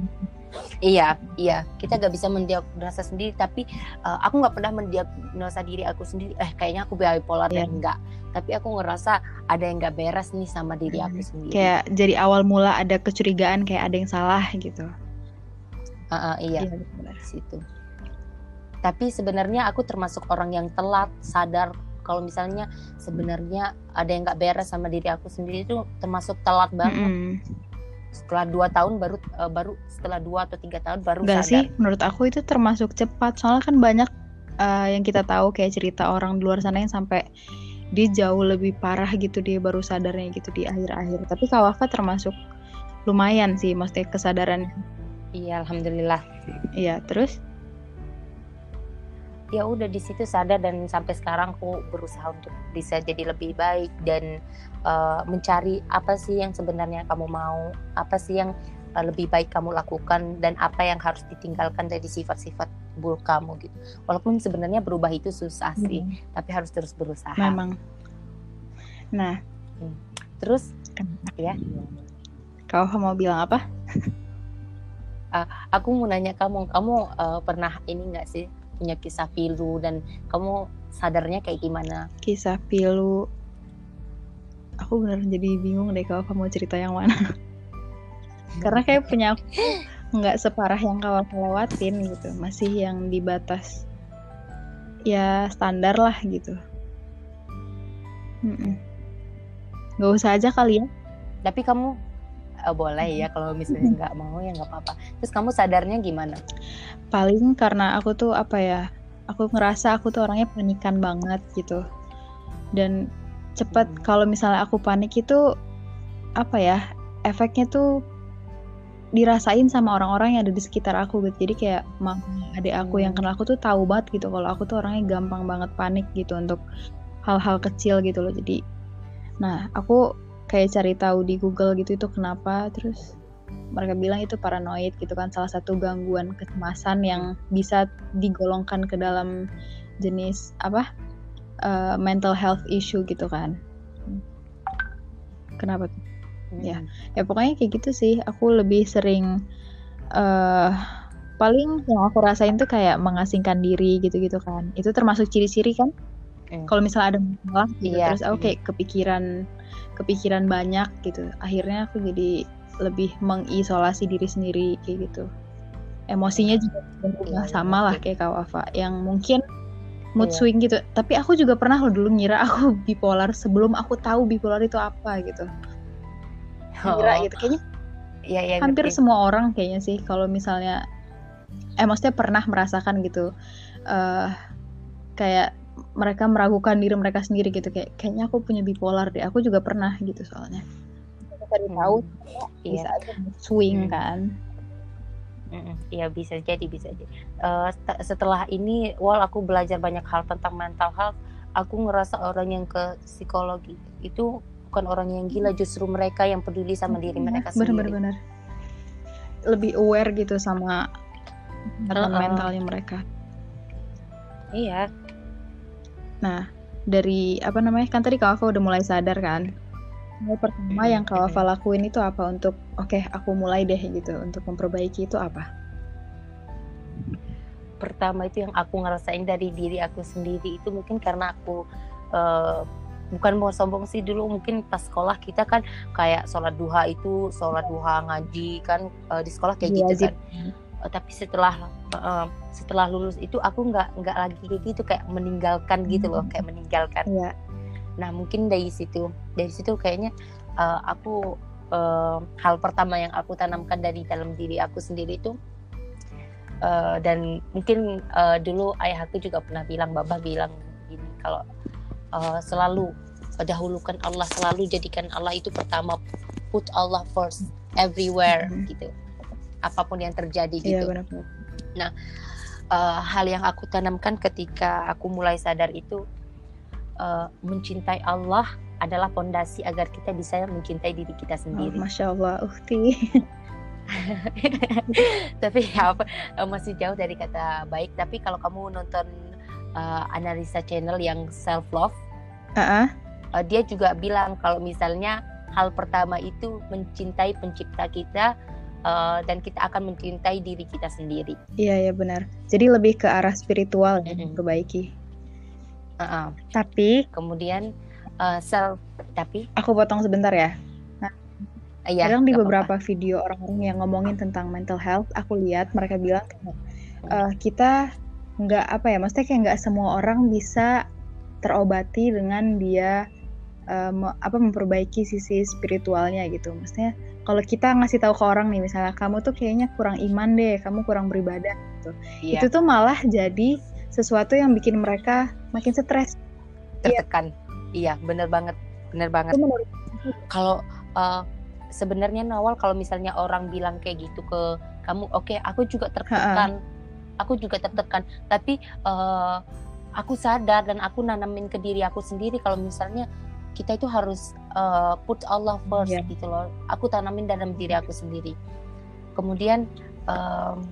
Iya, iya. Kita gak bisa mendiagnosa sendiri, tapi uh, aku nggak pernah mendiagnosa diri aku sendiri. Eh, kayaknya aku bipolar Iya. dan enggak. Tapi aku ngerasa ada yang nggak beres nih sama diri aku sendiri. Hmm. kayak jadi awal mula ada kecurigaan kayak ada yang salah gitu. Uh, uh, iya, benar. di situ. Tapi sebenarnya aku termasuk orang yang telat sadar kalau misalnya sebenarnya ada yang nggak beres sama diri aku sendiri itu termasuk telat banget. Mm-mm. Setelah dua tahun baru uh, baru setelah dua atau tiga tahun baru Enggak sih, sadar. menurut aku itu termasuk cepat. Soalnya kan banyak uh, yang kita tahu kayak cerita orang di luar sana yang sampai dia jauh lebih parah gitu dia baru sadarnya gitu di akhir-akhir. Tapi Kawafa termasuk lumayan sih maksudnya kesadaran. Iya, alhamdulillah. Iya, terus? Ya udah di situ sadar dan sampai sekarang aku berusaha untuk bisa jadi lebih baik dan uh, mencari apa sih yang sebenarnya kamu mau, apa sih yang uh, lebih baik kamu lakukan dan apa yang harus ditinggalkan dari sifat-sifat buruk kamu gitu. Walaupun sebenarnya berubah itu susah sih, hmm. tapi harus terus berusaha. Memang. Nah, hmm. terus ya. Kau mau bilang apa? uh, aku mau nanya kamu, kamu uh, pernah ini nggak sih punya kisah pilu dan kamu sadarnya kayak gimana? Kisah pilu, aku benar jadi bingung deh kalau kamu cerita yang mana. Karena kayak punya aku nggak separah yang kau lewatin gitu, masih yang di batas ya standar lah gitu. Mm -mm. Gak usah aja kali ya. Tapi kamu oh, boleh ya kalau misalnya nggak mau ya nggak apa-apa terus kamu sadarnya gimana paling karena aku tuh apa ya aku ngerasa aku tuh orangnya panikan banget gitu dan cepet hmm. kalau misalnya aku panik itu apa ya efeknya tuh dirasain sama orang-orang yang ada di sekitar aku gitu jadi kayak mama adik aku yang hmm. kenal aku tuh tahu banget gitu kalau aku tuh orangnya gampang banget panik gitu untuk hal-hal kecil gitu loh jadi nah aku kayak cari tahu di Google gitu itu kenapa terus mereka bilang itu paranoid gitu kan salah satu gangguan kecemasan yang bisa digolongkan ke dalam jenis apa uh, mental health issue gitu kan kenapa tuh hmm. ya ya pokoknya kayak gitu sih aku lebih sering uh, paling yang aku rasain tuh kayak mengasingkan diri gitu-gitu kan itu termasuk ciri-ciri kan hmm. kalau misalnya ada masalah gitu iya. terus aku kayak kepikiran kepikiran banyak gitu akhirnya aku jadi lebih mengisolasi diri sendiri kayak gitu. Emosinya juga berubah iya, sama lah kayak Kak Wafa yang mungkin mood iya. swing gitu. Tapi aku juga pernah loh dulu ngira aku bipolar sebelum aku tahu bipolar itu apa gitu. Ngira oh. gitu. Kayaknya ya, ya, hampir ngerti. semua orang kayaknya sih kalau misalnya eh maksudnya pernah merasakan gitu uh, kayak mereka meragukan diri mereka sendiri gitu. Kayak kayaknya aku punya bipolar deh. Aku juga pernah gitu soalnya cari hmm. tahu iya. bisa aja swing hmm. kan Iya bisa jadi bisa jadi. Uh, setelah ini, wal aku belajar banyak hal tentang mental health. Aku ngerasa orang yang ke psikologi itu bukan orang yang gila, justru mereka yang peduli sama diri iya, mereka sendiri. Benar-benar. Lebih aware gitu sama uh -uh. mentalnya mereka. Iya, Nah, dari apa namanya kan tadi Kak udah mulai sadar kan. Hal pertama yang Kak Alfa lakuin itu apa? Untuk oke okay, aku mulai deh gitu untuk memperbaiki itu apa? Pertama itu yang aku ngerasain dari diri aku sendiri itu mungkin karena aku uh, bukan mau sombong sih dulu mungkin pas sekolah kita kan kayak sholat duha itu sholat duha ngaji kan uh, di sekolah kayak gitu kan. Uh, tapi setelah uh, setelah lulus itu aku nggak nggak lagi kayak gitu kayak meninggalkan gitu loh kayak meninggalkan. Yeah. Nah mungkin dari situ dari situ kayaknya uh, aku uh, hal pertama yang aku tanamkan dari dalam diri aku sendiri itu uh, dan mungkin uh, dulu ayah aku juga pernah bilang bapak bilang gini kalau uh, selalu dahulukan Allah selalu jadikan Allah itu pertama put Allah first everywhere mm -hmm. gitu apa pun yang terjadi iya, gitu. Iya, benar, Nah, uh, hal yang aku tanamkan ketika aku mulai sadar itu uh, mencintai Allah adalah fondasi agar kita bisa mencintai diri kita sendiri. Oh, Masya Allah, Ukti. tapi apa eh, masih jauh dari kata baik. Tapi kalau kamu nonton uh, analisa channel yang self love, uh-uh. uh, dia juga bilang kalau misalnya hal pertama itu mencintai pencipta kita uh, dan kita akan mencintai diri kita sendiri. Iya ya benar. Jadi lebih ke arah spiritual mm -hmm. perbaiki. Uh -uh. Tapi kemudian uh, self tapi aku potong sebentar ya. Nah, iya, kadang di beberapa apa. video orang-orang yang ngomongin tentang mental health, aku lihat mereka bilang uh, kita nggak apa ya, maksudnya kayak nggak semua orang bisa terobati dengan dia uh, apa memperbaiki sisi spiritualnya gitu. Maksudnya kalau kita ngasih tahu ke orang nih misalnya kamu tuh kayaknya kurang iman deh kamu kurang beribadah gitu iya. itu tuh malah jadi sesuatu yang bikin mereka makin stres. Tertekan. Iya, iya bener banget bener banget. Kalau uh, sebenarnya Nawal kalau misalnya orang bilang kayak gitu ke kamu oke okay, aku juga tertekan. Aku juga tertekan. Tapi uh, aku sadar dan aku nanamin ke diri aku sendiri kalau misalnya kita itu harus uh, put Allah first yeah. gitu loh. Aku tanamin dalam diri aku sendiri. Kemudian um,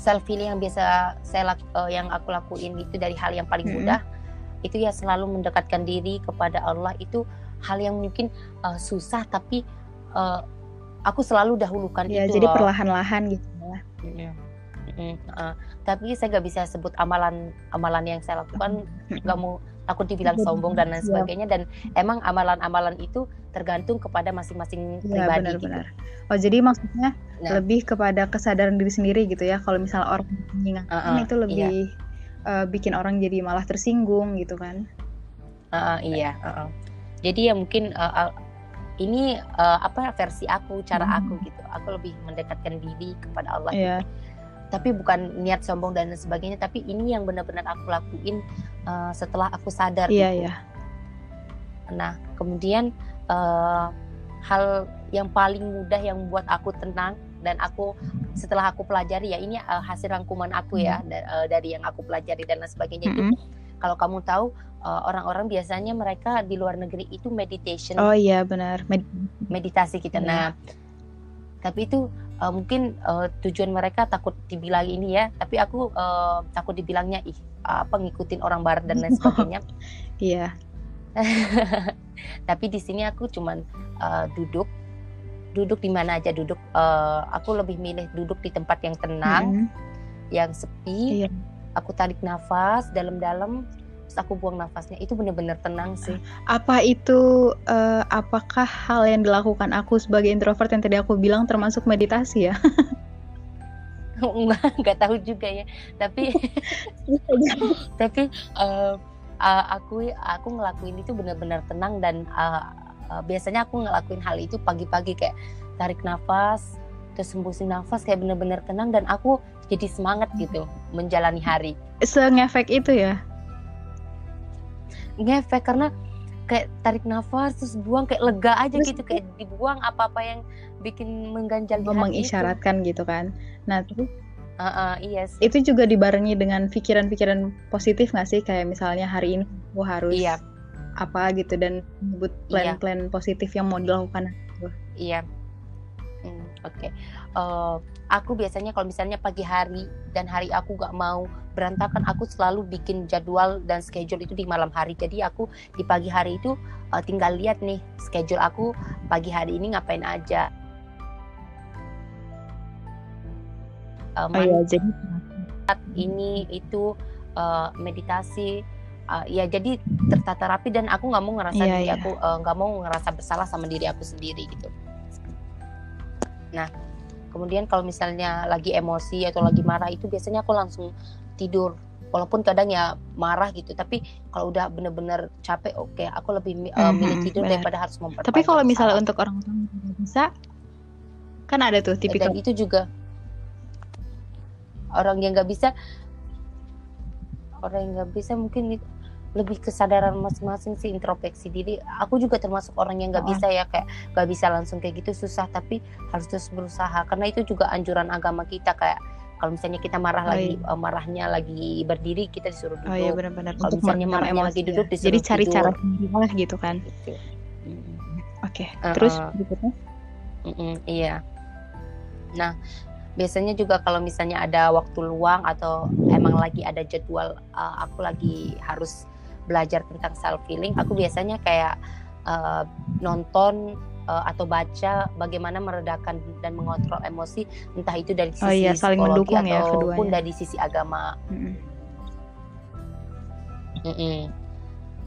self healing yang biasa saya uh, yang aku lakuin itu dari hal yang paling mudah mm-hmm. itu ya selalu mendekatkan diri kepada Allah. Itu hal yang mungkin uh, susah tapi uh, aku selalu dahulukan ya, itu jadi perlahan-lahan gitu ya. Yeah. Mm, uh, tapi saya nggak bisa sebut amalan amalan yang saya lakukan nggak mau takut dibilang sombong dan lain sebagainya dan emang amalan-amalan itu tergantung kepada masing-masing ya, pribadi benar, benar. Oh jadi maksudnya nah. lebih kepada kesadaran diri sendiri gitu ya kalau misalnya orang mengingatkan uh -uh, itu lebih iya. uh, bikin orang jadi malah tersinggung gitu kan? Uh, uh, iya. Uh, uh. Jadi ya mungkin uh, uh, ini uh, apa versi aku, cara hmm. aku gitu. Aku lebih mendekatkan diri kepada Allah. Yeah. Gitu tapi bukan niat sombong dan sebagainya tapi ini yang benar-benar aku lakuin uh, setelah aku sadar iya gitu. iya nah kemudian uh, hal yang paling mudah yang membuat aku tenang dan aku setelah aku pelajari ya ini uh, hasil rangkuman aku ya hmm. uh, dari yang aku pelajari dan lain sebagainya -hmm. itu kalau kamu tahu orang-orang uh, biasanya mereka di luar negeri itu meditation oh iya benar Med meditasi kita yeah. nah tapi itu uh, mungkin uh, tujuan mereka takut dibilang ini ya tapi aku uh, takut dibilangnya ih apa ngikutin orang barat dan lain sebagainya. Iya. Tapi di sini aku cuman uh, duduk. Duduk di mana aja duduk. Uh, aku lebih milih duduk di tempat yang tenang mm -hmm. yang sepi. Iya. aku tarik nafas dalam-dalam aku buang nafasnya itu bener-bener tenang sih apa itu uh, apakah hal yang dilakukan aku sebagai introvert yang tadi aku bilang termasuk meditasi ya enggak nggak tahu juga ya tapi tapi uh, uh, aku aku ngelakuin itu benar-benar tenang dan uh, uh, biasanya aku ngelakuin hal itu pagi-pagi kayak tarik nafas terus nafas kayak benar-benar tenang dan aku jadi semangat gitu menjalani hari. Sengefek itu ya? Ngefek karena kayak tarik nafas terus buang kayak lega aja terus, gitu kayak dibuang apa-apa yang bikin mengganjal di mengisyaratkan gitu kan nah terus uh, uh, yes. itu juga dibarengi dengan pikiran-pikiran positif nggak sih kayak misalnya hari ini aku harus iya. apa gitu dan menyebut iya. plan-plan iya. positif yang mau dilakukan iya hmm, oke okay. Uh, aku biasanya kalau misalnya pagi hari dan hari aku gak mau berantakan aku selalu bikin jadwal dan schedule itu di malam hari. Jadi aku di pagi hari itu uh, tinggal lihat nih schedule aku pagi hari ini ngapain aja. Uh, oh, iya, jadi ini itu uh, meditasi. Uh, ya jadi tertata rapi dan aku nggak mau ngerasa yeah, diri yeah. aku nggak uh, mau ngerasa bersalah sama diri aku sendiri gitu. Nah kemudian kalau misalnya lagi emosi atau lagi marah itu biasanya aku langsung tidur. Walaupun kadang ya marah gitu tapi kalau udah bener-bener capek oke okay, aku lebih uh, milih tidur bener. daripada harus memperpanjang tapi kalau misalnya untuk orang yang bisa kan ada tuh tipikal dan itu juga. Orang yang nggak bisa orang yang nggak bisa mungkin lebih kesadaran masing-masing sih introspeksi diri aku juga termasuk orang yang nggak bisa ya kayak nggak bisa langsung kayak gitu susah tapi harus terus berusaha karena itu juga anjuran agama kita kayak kalau misalnya kita marah oh, lagi iya. uh, marahnya lagi berdiri kita disuruh duduk oh, iya, benar-benar. kalau misalnya marahnya lagi duduk ya. disuruh jadi cari tidur. cara sendiri gitu kan gitu. oke okay. uh, terus berikutnya uh, uh, iya nah biasanya juga kalau misalnya ada waktu luang atau emang lagi ada jadwal uh, aku lagi harus belajar tentang self healing aku biasanya kayak uh, nonton uh, atau baca bagaimana meredakan dan mengontrol emosi entah itu dari sisi oh, iya, saling psikologi mendukung ya ataupun ya, dari sisi agama. Mm -hmm. Mm -hmm.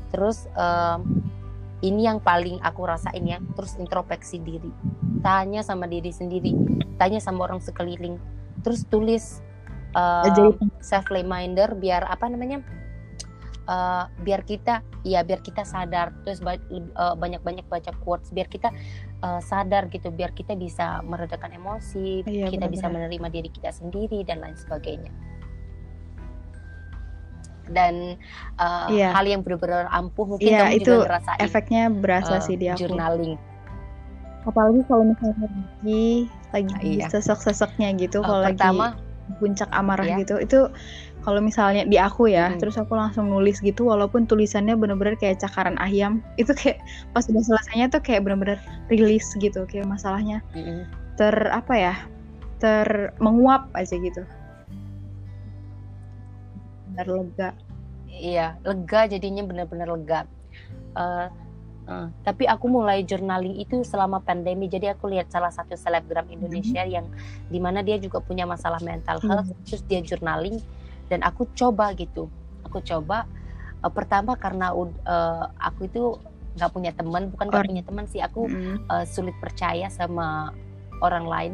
terus um, ini yang paling aku rasain ya terus introspeksi diri. Tanya sama diri sendiri tanya sama orang sekeliling. Terus tulis uh, self reminder biar apa namanya uh, biar kita ya biar kita sadar terus uh, banyak-banyak baca quotes biar kita uh, sadar gitu biar kita bisa meredakan emosi iya, kita benar -benar. bisa menerima diri kita sendiri dan lain sebagainya dan uh, iya. hal yang benar-benar ampuh mungkin iya, kamu itu juga ngerasain efeknya berasa uh, sih di aku journaling apalagi kalau misalnya lagi lagi iya. sesek-seseknya gitu uh, kalau pertama, lagi puncak amarah iya. gitu itu kalau misalnya di aku ya hmm. terus aku langsung nulis gitu walaupun tulisannya bener-bener kayak cakaran ayam itu kayak pas udah selesainya tuh kayak bener-bener rilis gitu kayak masalahnya hmm. ter apa ya ter menguap aja gitu benar lega iya lega jadinya bener-bener lega uh, Uh, tapi aku mulai journaling itu selama pandemi. Jadi aku lihat salah satu selebgram Indonesia mm -hmm. yang di mana dia juga punya masalah mental health, mm -hmm. terus dia journaling dan aku coba gitu. Aku coba uh, pertama karena uh, aku itu nggak punya teman, bukan nggak punya teman sih. Aku mm uh, sulit percaya sama orang lain,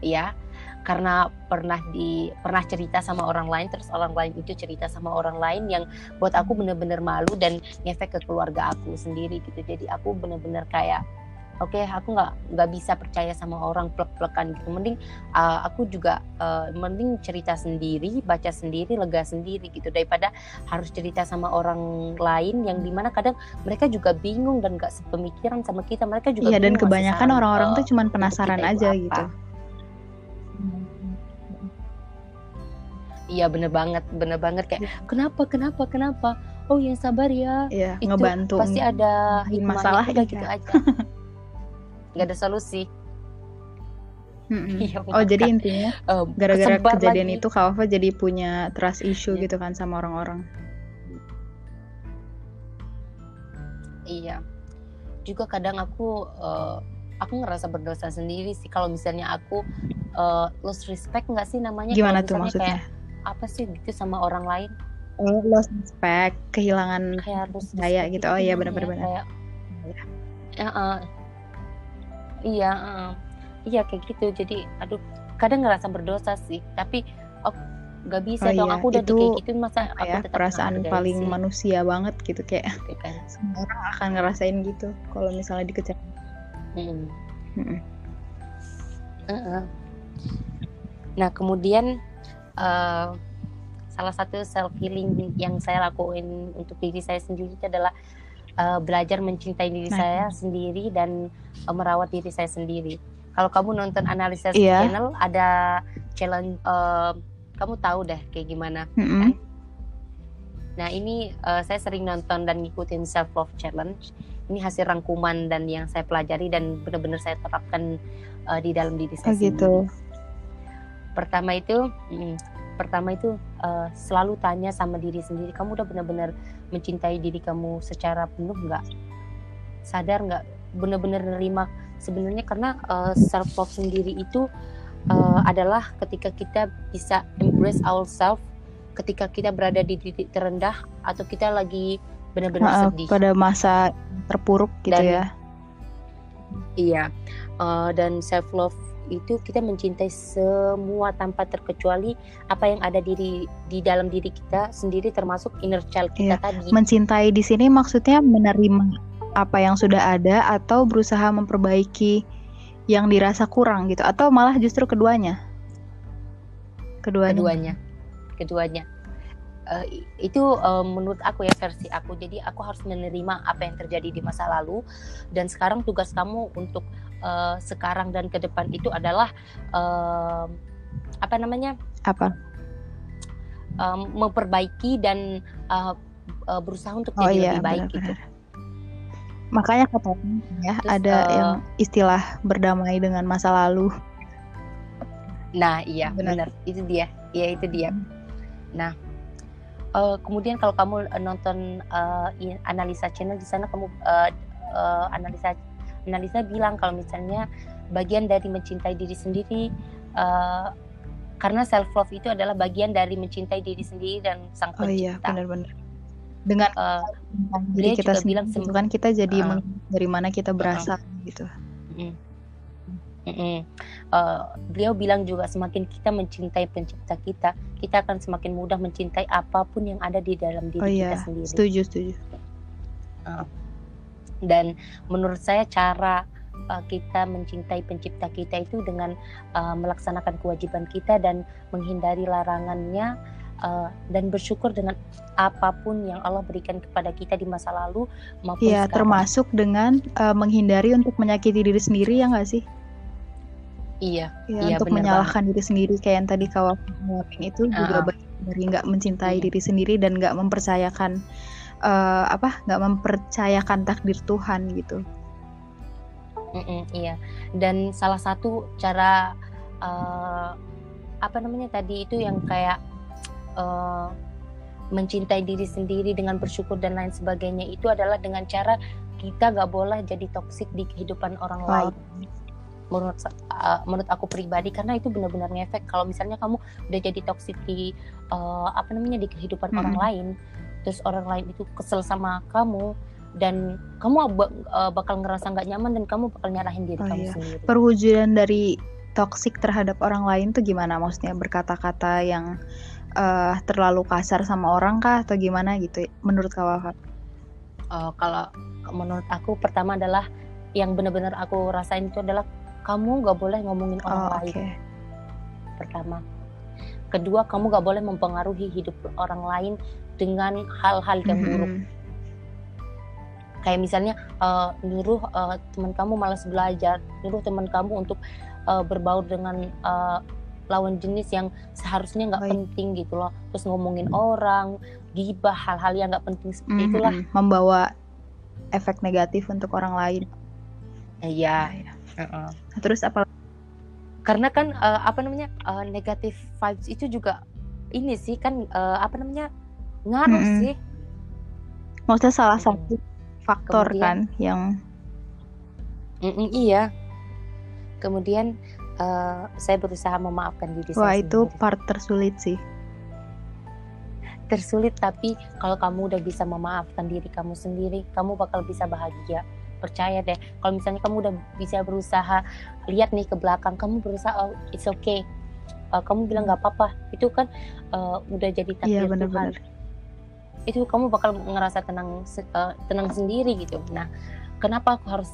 ya karena pernah di pernah cerita sama orang lain terus orang lain itu cerita sama orang lain yang buat aku bener-bener malu dan ngefek ke keluarga aku sendiri gitu jadi aku bener-bener kayak oke okay, aku nggak nggak bisa percaya sama orang plek-plekan gitu mending uh, aku juga uh, mending cerita sendiri baca sendiri lega sendiri gitu daripada harus cerita sama orang lain yang di mana kadang mereka juga bingung dan nggak sepemikiran sama kita mereka juga iya dan kebanyakan orang-orang uh, tuh cuman penasaran aja gitu Iya bener banget, bener banget kayak iya. kenapa, kenapa, kenapa? Oh yang sabar ya. Iya, itu ngebantu. Pasti ada masalah ya, gitu aja. Gak ada solusi. Hmm. oh jadi intinya gara-gara um, kejadian lagi. itu Kak jadi punya trust issue yeah. gitu kan sama orang-orang. Iya. Juga kadang aku uh, aku ngerasa berdosa sendiri sih kalau misalnya aku uh, lost respect nggak sih namanya? Gimana tuh maksudnya? Kayak, apa sih gitu sama orang lain oh, lost respect kehilangan kayak saya gitu oh iya benar-benar kayak ya, uh, iya uh, iya kayak gitu jadi aduh kadang ngerasa berdosa sih tapi oh, gak bisa oh, dong iya. aku udah itu, kayak gitu masa aku ya, tetap perasaan paling sih. manusia banget gitu kayak okay, kan. semua orang akan ngerasain gitu kalau misalnya dikejar hmm. hmm. Uh -uh. nah kemudian uh, salah satu self healing yang saya lakuin untuk diri saya sendiri itu adalah uh, belajar mencintai diri nah. saya sendiri dan uh, merawat diri saya sendiri. Kalau kamu nonton analisa yeah. channel ada challenge uh, kamu tahu deh kayak gimana mm -hmm. kan? Nah ini uh, saya sering nonton dan ngikutin self love challenge. Ini hasil rangkuman dan yang saya pelajari dan benar-benar saya terapkan uh, di dalam diri saya oh, sendiri. Gitu pertama itu hmm, pertama itu uh, selalu tanya sama diri sendiri kamu udah benar-benar mencintai diri kamu secara penuh nggak? Sadar nggak? Benar-benar nerima? Sebenarnya karena uh, eh, self love sendiri itu uh, adalah ketika kita bisa embrace ourselves ketika kita berada di titik terendah atau kita lagi benar-benar sedih. pada masa terpuruk gitu dan, ya. iya uh, dan self love itu kita mencintai semua tanpa terkecuali apa yang ada diri di dalam diri kita sendiri termasuk inner child kita iya. tadi. Mencintai di sini maksudnya menerima apa yang sudah ada atau berusaha memperbaiki yang dirasa kurang gitu atau malah justru keduanya. Keduanya. Keduanya. Keduanya. Uh, itu uh, menurut aku ya versi aku. Jadi aku harus menerima apa yang terjadi di masa lalu dan sekarang tugas kamu untuk uh, sekarang dan ke depan itu adalah uh, apa namanya apa um, memperbaiki dan uh, uh, berusaha untuk oh, jadi iya, lebih baik benar, gitu. Makanya katanya ya Terus, ada uh, yang istilah berdamai dengan masa lalu. Nah iya benar, itu dia, ya itu dia. Hmm. Nah uh, kemudian kalau kamu nonton uh, analisa channel di sana kamu uh, uh, analisa analisa bilang kalau misalnya bagian dari mencintai diri sendiri uh, karena self love itu adalah bagian dari mencintai diri sendiri dan sang pencipta. Oh iya, benar-benar. Dengan uh, diri kita juga bilang itu kan kita jadi uh, dari mana kita berasal uh, gitu. Uh, uh, uh, uh, beliau bilang juga semakin kita mencintai pencipta kita, kita akan semakin mudah mencintai apa pun yang ada di dalam diri oh, iya. kita sendiri. Setuju, setuju. Uh, dan menurut saya cara uh, kita mencintai pencipta kita itu dengan uh, melaksanakan kewajiban kita dan menghindari larangannya uh, dan bersyukur dengan apa pun yang Allah berikan kepada kita di masa lalu maupun ya termasuk dengan uh, menghindari untuk menyakiti diri sendiri ya nggak sih Iya, ya, iya untuk menyalahkan diri sendiri kayak yang tadi kau ngomongin itu juga Uh-uh. bagian dari nggak mencintai Iya. diri sendiri dan nggak mempercayakan eh, apa nggak mempercayakan takdir Tuhan gitu Mm-mm, iya. Dan salah satu cara eh, apa namanya tadi itu yang kayak eh, mencintai diri sendiri dengan bersyukur dan lain sebagainya itu adalah dengan cara kita gak boleh jadi toksik di kehidupan orang Oh. lain. Menurut eh, menurut aku pribadi karena itu benar-benar ngefek kalau misalnya kamu udah jadi toksik di eh, apa namanya di kehidupan orang Mm-mm. lain, terus orang lain itu kesel sama kamu dan kamu eh, bakal ngerasa nggak nyaman dan kamu bakal nyalahin diri Oh, kamu iya. sendiri. perwujudan dari toksik terhadap orang lain tuh gimana maksudnya berkata-kata yang eh, terlalu kasar sama orang kah atau gimana gitu menurut kau Wafa? Eh, kalau menurut aku pertama adalah yang benar-benar aku rasain itu adalah kamu nggak boleh ngomongin orang Oh, lain oke. pertama kedua kamu nggak boleh mempengaruhi hidup orang lain dengan hal-hal yang buruk Mhm. kayak misalnya eh, nyuruh eh, teman kamu malas belajar nyuruh teman kamu untuk eh, berbaur dengan eh, lawan jenis yang seharusnya nggak penting gitu loh terus ngomongin orang gibah hal-hal yang nggak penting seperti itulah Mhm. membawa efek negatif untuk orang lain. iya Ya. Heeh. Nah, Terus apa? karena kan eh, apa namanya eh, negatif vibes itu juga ini sih kan eh, apa namanya ngaruh Mm-mm. sih Maksudnya salah Mm-mm. satu faktor Kemudian- kan yang Mm-mm, iya kemudian eh, saya berusaha memaafkan diri wah saya itu sendiri. part tersulit sih. tersulit tapi kalau kamu udah bisa memaafkan diri kamu sendiri kamu bakal bisa bahagia percaya deh kalau misalnya kamu udah bisa berusaha lihat nih ke belakang kamu berusaha oh it's okay Eh, kamu bilang nggak apa-apa itu kan eh, udah jadi Iya takdir Tuhan benar-benar. Itu kamu bakal ngerasa tenang eh, tenang sendiri gitu. Nah, kenapa aku harus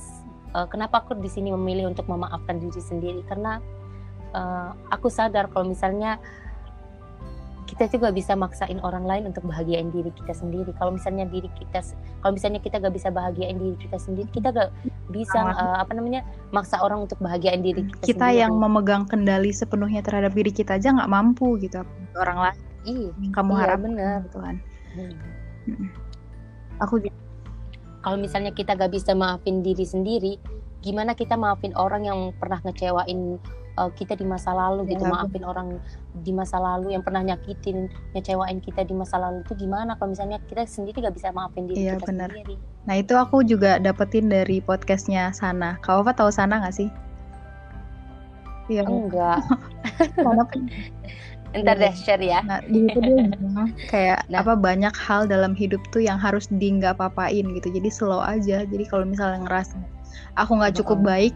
eh, kenapa aku di sini memilih untuk memaafkan diri sendiri karena eh, aku sadar kalau misalnya kita juga bisa maksain orang lain untuk bahagiain diri kita sendiri. Kalau misalnya diri kita, kalau misalnya kita gak bisa bahagiain diri kita sendiri, kita gak bisa eh, apa namanya maksa orang untuk bahagiain diri kita, Kita sendiri. yang memegang kendali sepenuhnya terhadap diri kita aja nggak mampu gitu. Orang lain Iya, kamu iya, harapkan bener. gitu Hmm. Aku kalau misalnya kita gak bisa maafin diri sendiri, gimana kita maafin orang yang pernah ngecewain uh, kita di masa lalu gitu, Ya, maafin orang di masa lalu yang pernah nyakitin, ngecewain kita di masa lalu itu gimana kalau misalnya kita sendiri gak bisa maafin diri Iya, kita benar. sendiri. Nah itu aku juga dapetin dari podcastnya Sana. Kau apa tahu Sana nggak sih? Iya. Enggak, ntar Iya. deh share ya. Nah di situ dia bilang kayak Nah. apa banyak hal dalam hidup tuh yang harus di nggak papain gitu. Jadi slow aja. Jadi kalau misalnya ngerasa aku nggak cukup baik,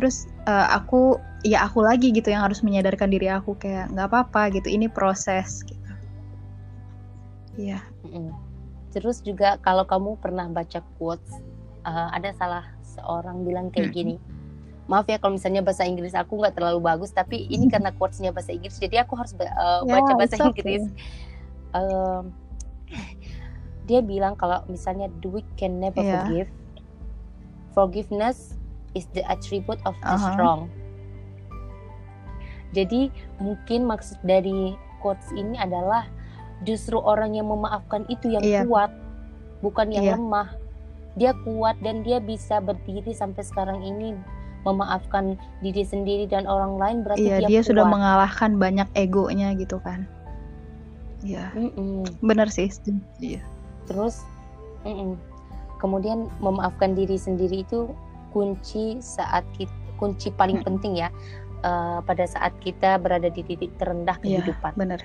terus eh, aku ya aku lagi gitu yang harus menyadarkan diri aku kayak nggak apa-apa gitu. Ini proses. Gitu. Iya. Mm-mm. Terus juga kalau kamu pernah baca quotes, uh, ada salah seorang bilang kayak Mm-mm. gini. Maaf ya kalau misalnya bahasa Inggris aku nggak terlalu bagus, tapi ini karena quotesnya bahasa Inggris, jadi aku harus uh, Ya, baca bahasa okay. Inggris. Um, dia bilang kalau misalnya weak can never Iya. forgive. Forgiveness is the attribute of the Aha. strong. Jadi mungkin maksud dari quotes ini adalah justru orang yang memaafkan itu yang Iya. kuat, bukan yang Iya. lemah. Dia kuat dan dia bisa berdiri sampai sekarang ini memaafkan diri sendiri dan orang lain berarti Iya dia, dia sudah mengalahkan banyak egonya gitu kan. Iya. Mm-mm. Bener sih. Iya. Terus, mm-mm. kemudian memaafkan diri sendiri itu kunci saat kita, kunci paling Mm. penting ya eh, pada saat kita berada di titik terendah Iya. kehidupan. Bener.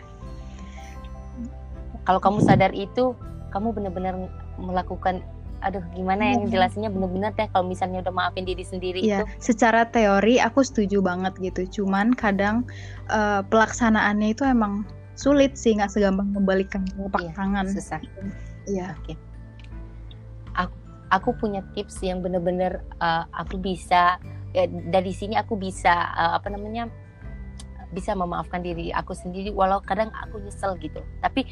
Kalau kamu sadar itu, kamu benar-benar melakukan, aduh gimana yang Iya. jelasinnya benar-benar deh kalau misalnya udah maafin diri sendiri Iya, itu. secara teori aku setuju banget gitu. Cuman kadang eh, pelaksanaannya itu emang sulit sih, nggak segampang membalikan telapak Iya, tangan. Susah. Iya. Oke. Aku, aku punya tips yang benar-benar eh, aku bisa ya, dari sini aku bisa eh, apa namanya bisa memaafkan diri aku sendiri walau kadang aku nyesel gitu. Tapi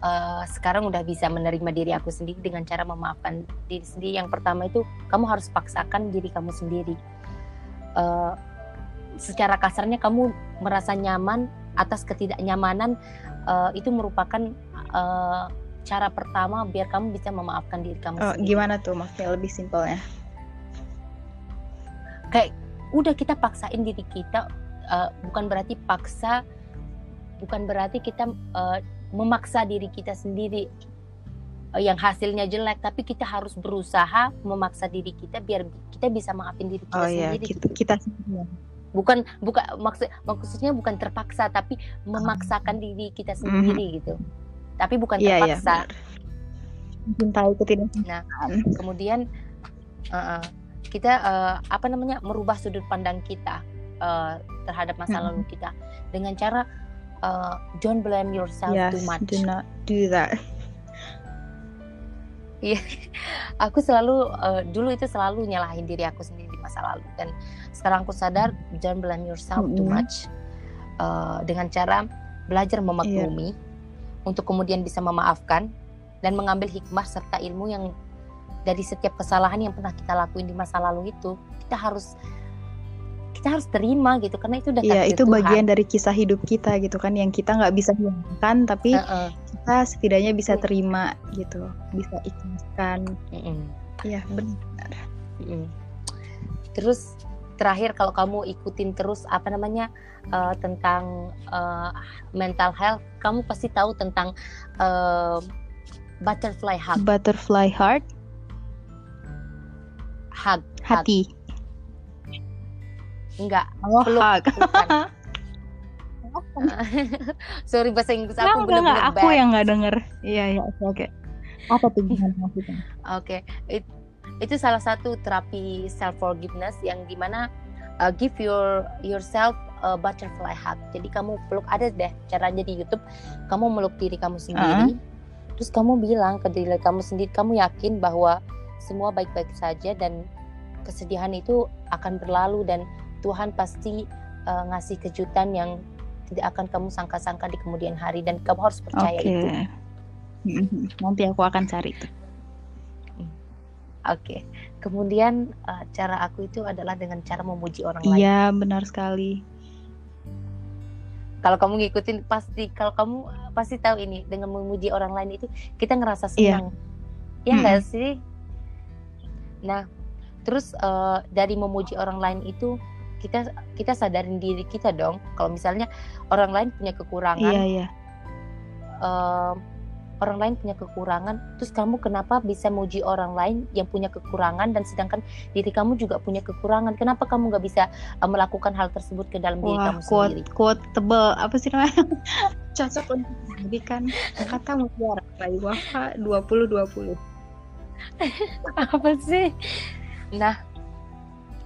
eh, sekarang udah bisa menerima diri aku sendiri dengan cara memaafkan diri sendiri. Yang pertama itu kamu harus paksakan diri kamu sendiri. Eh, secara kasarnya kamu merasa nyaman atas ketidaknyamanan uh, itu merupakan uh, cara pertama biar kamu bisa memaafkan diri kamu oh, sendiri. Gimana tuh maksudnya lebih simpelnya? Kayak udah kita paksain diri kita uh, bukan berarti paksa bukan berarti kita uh, memaksa diri kita sendiri uh, yang hasilnya jelek. Tapi kita harus berusaha memaksa diri kita biar kita bisa maafin diri kita oh, iya, sendiri. kita, gitu. kita sendiri. Bukan bukan maksud maksudnya bukan terpaksa tapi memaksakan diri kita sendiri mm gitu. Tapi bukan iya, iya, terpaksa. Mencintai itu Nah, kemudian uh, kita uh, apa namanya merubah sudut pandang kita uh, terhadap masa hmm. lalu kita. Dengan cara uh, don't blame yourself yes, too much. Do not do that. Iya, aku selalu uh, dulu itu selalu nyalahin diri aku sendiri di masa lalu dan sekarang aku sadar don't blame yourself mm -hmm. too much uh, dengan cara belajar memaklumi. Yeah untuk kemudian bisa memaafkan dan mengambil hikmah serta ilmu yang dari setiap kesalahan yang pernah kita lakuin di masa lalu itu kita harus kita harus terima gitu karena itu udah Iya itu Tuhan. bagian dari kisah hidup kita gitu kan yang kita nggak bisa hilangkan tapi uh -uh. kita setidaknya bisa terima gitu bisa ikhlaskan iya uh -uh. benar uh -uh. terus terakhir kalau kamu ikutin terus apa namanya uh, tentang uh, mental health, kamu pasti tahu tentang uh, butterfly hug. Butterfly heart. Hug. Hati. Hug. Enggak. Oh, peluk. hug. Sorry bahasa Inggris aku benar-benar aku yang nggak denger. Iya iya oke oke. Apa tuh maksudnya? Oke, okay. itu salah satu terapi self forgiveness yang di mana uh, give your yourself a butterfly hug. Jadi kamu peluk ada deh caranya di YouTube. Kamu meluk diri kamu sendiri. Uh -huh. Terus kamu bilang ke diri kamu sendiri, kamu yakin bahwa semua baik-baik saja dan kesedihan itu akan berlalu dan Tuhan pasti uh, ngasih kejutan yang tidak akan kamu sangka-sangka di kemudian hari dan kamu harus percaya okay. itu. Nanti aku akan cari itu. Oke. Okay. Kemudian uh, cara aku itu adalah dengan cara memuji orang lain. Iya, benar sekali kalau kamu ngikutin pasti kalau kamu pasti tahu ini dengan memuji orang lain itu kita ngerasa iya. senang yeah. ya enggak hmm. sih nah terus uh, dari memuji orang lain itu kita kita sadarin diri kita dong. Kalau misalnya orang lain punya kekurangan yeah, yeah. Uh, orang lain punya kekurangan terus kamu kenapa bisa muji orang lain yang punya kekurangan dan sedangkan diri kamu juga punya kekurangan? Kenapa kamu nggak bisa uh, melakukan hal tersebut ke dalam Wah, diri kamu quote, sendiri? quote tebel. Apa sih namanya? Cocok untuk kan. Kata mutiara bayi wafa 2020 apa sih? Nah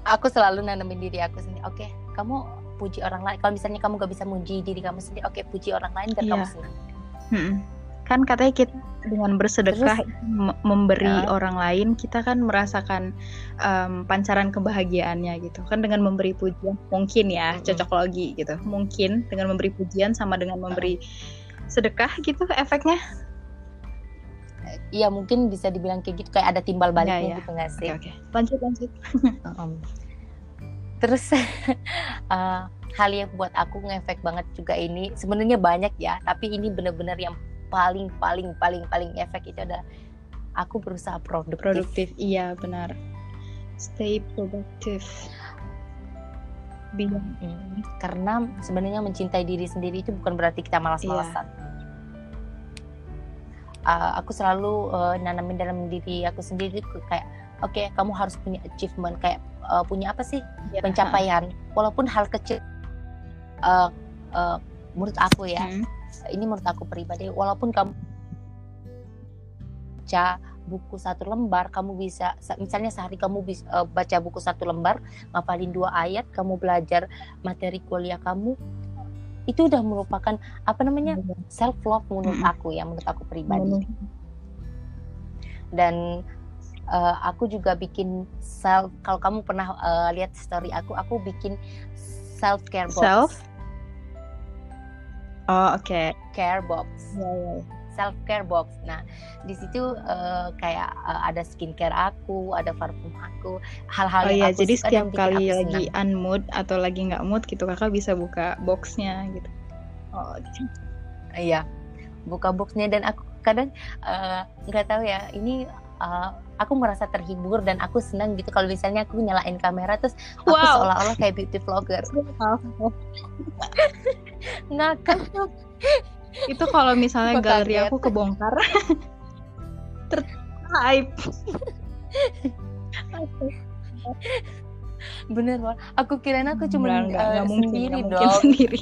aku selalu nanamin diri aku sendiri. Oke okay, kamu puji orang lain. Kalau misalnya kamu gak bisa muji diri kamu sendiri oke okay, puji orang lain dan yeah. kamu senang. Hmm. Kan katanya kita dengan bersedekah Terus, memberi ya. orang lain kita kan merasakan um, pancaran kebahagiaannya gitu. Kan dengan memberi pujian mungkin ya mm-hmm. cocok lagi gitu. Mungkin dengan memberi pujian sama dengan memberi sedekah gitu efeknya Iya mungkin bisa dibilang kayak gitu kayak ada timbal baliknya ya, ya. gitu nggak sih? Oke, okay, lanjut lanjut. Terus uh, hal yang buat aku ngefek banget juga ini sebenarnya banyak ya, tapi ini benar-benar yang paling paling paling paling efek itu adalah aku berusaha produktif. Produktif, iya benar. Stay produktif. Hmm, karena sebenarnya mencintai diri sendiri itu bukan berarti kita malas-malasan. Iya. Uh, aku selalu uh, nanamin dalam diri aku sendiri kayak oke okay, kamu harus punya achievement. Kayak uh, punya apa sih? Yeah. pencapaian. Walaupun hal kecil uh, uh, menurut aku ya hmm. ini menurut aku pribadi walaupun kamu baca buku satu lembar kamu bisa misalnya sehari kamu bisa uh, baca buku satu lembar ngapalin dua ayat kamu belajar materi kuliah kamu itu udah merupakan apa namanya self love menurut aku ya menurut aku pribadi dan uh, aku juga bikin self kalau kamu pernah uh, lihat story aku aku bikin self care box self Oh oke. Okay. Care box. Yeah, yeah. Self care box. Nah, di situ uh, kayak uh, ada skincare aku, ada parfum aku, hal-hal oh, yang iya, aku jadi suka setiap kali lagi senang. unmood atau lagi nggak mood gitu kakak bisa buka boxnya gitu. Oh, Iya, buka boxnya dan aku kadang eh, nggak tahu ya. Ini eh, aku merasa terhibur dan aku senang gitu kalau misalnya aku nyalain kamera terus aku Wow. seolah-olah kayak beauty vlogger. Ngakak. Itu kalau misalnya Gua galeri aku kebongkar tertaip Bener banget. Aku kirain aku cuma nggak mungkin, sendiri mungkin dong. sendiri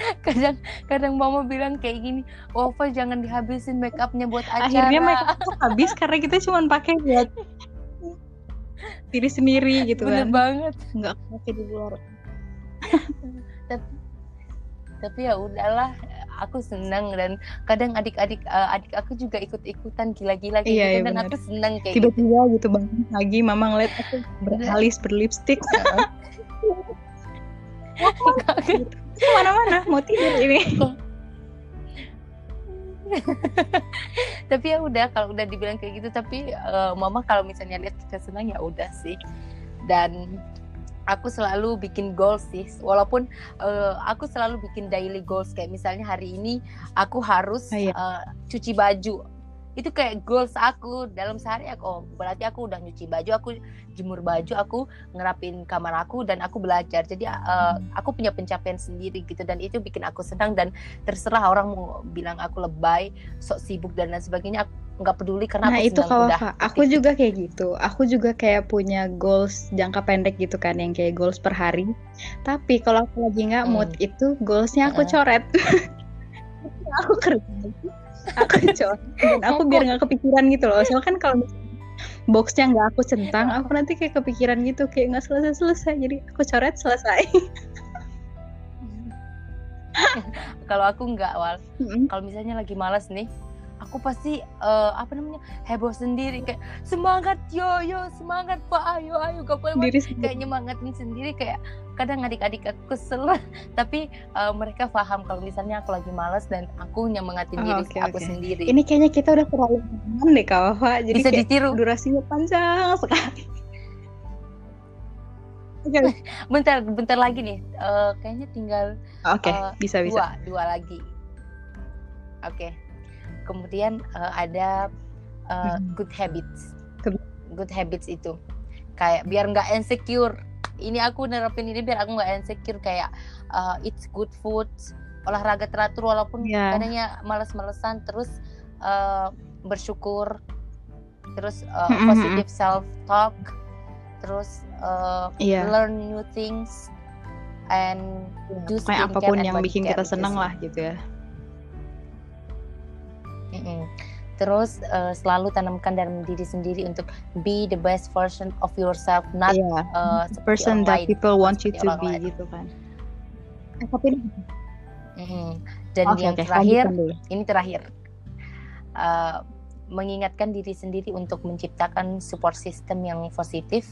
Kadang kadang mama bilang kayak gini, Wafa jangan dihabisin make upnya buat acara. akhirnya makeup tuh habis karena kita cuma pakai buat diri sendiri gitu Bener kan banget. nggak pakai di luar Tapi ya udahlah, aku senang dan kadang adik-adik eh, adik aku juga ikut-ikutan gila-gila Iya, gitu iya, dan bener. aku senang kayak gitu. tiba-tiba gitu bangun pagi mama ngeliat aku beralis berlipstik ke mana-mana mau tidur ini. Tapi ya udah kalau udah dibilang kayak gitu tapi eh, mama kalau misalnya lihat kita senang ya udah sih. Dan aku selalu bikin goals sih. Walaupun eh, aku selalu bikin daily goals. Kayak misalnya hari ini aku harus iya. eh, cuci baju itu kayak goals aku. Dalam sehari aku oh, berarti aku udah nyuci baju aku jemur baju aku ngerapin kamar aku dan aku belajar. Jadi eh, aku punya pencapaian sendiri gitu dan itu bikin aku senang dan terserah orang mau bilang aku lebay sok sibuk dan lain sebagainya aku nggak peduli karena nah aku itu kalau udah aku juga kayak gitu. Aku juga kayak punya goals jangka pendek gitu kan yang kayak goals per hari. Tapi kalau aku lagi nggak mood Hmm. itu goalsnya aku Heeh. coret. Aku kerja aku coret dan aku biar nggak kepikiran gitu loh. Soalnya kan kalau boxnya nggak aku centang aku nanti kayak kepikiran gitu kayak nggak selesai selesai jadi aku coret selesai. Kalau aku nggak Mm-mm. kalau misalnya lagi malas nih aku pasti eh, apa namanya heboh sendiri. Kayak semangat yo yo semangat pak ayo ayo gak boleh diri kayak sendiri. nyemangatin sendiri kayak kadang adik-adik aku kesel. Tapi eh, mereka paham kalau misalnya aku lagi malas dan aku nyemangatin Oh, diri oke, aku oke. sendiri. Ini kayaknya kita udah terlalu nyaman deh kak Wafa. Jadi bisa ditiru. durasinya panjang sekali. Bentar bentar lagi nih. Eh, kayaknya tinggal oke, Eh, bisa bisa. dua dua lagi. Oke kemudian eh, ada Mhm. good habits good habits itu kayak biar nggak insecure ini aku nerapin ini biar aku nggak insecure kayak eh, eat good food olahraga teratur walaupun Iya. kadangnya males-malesan terus eh, bersyukur terus Mhm, positive self talk terus eh, Iya. learn new things and do Kayak skincare apa pun and yang bikin kita itu senang sih. lah gitu ya. Mm-mm. Terus eh, selalu tanamkan dalam diri sendiri untuk be the best version of yourself, not Iya. eh, The person that lain. people want you to be gitu kan. Tapi Mm-mm. Dan oke yang oke, terakhir, ini terakhir, Eh, mengingatkan diri sendiri untuk menciptakan support system yang positif,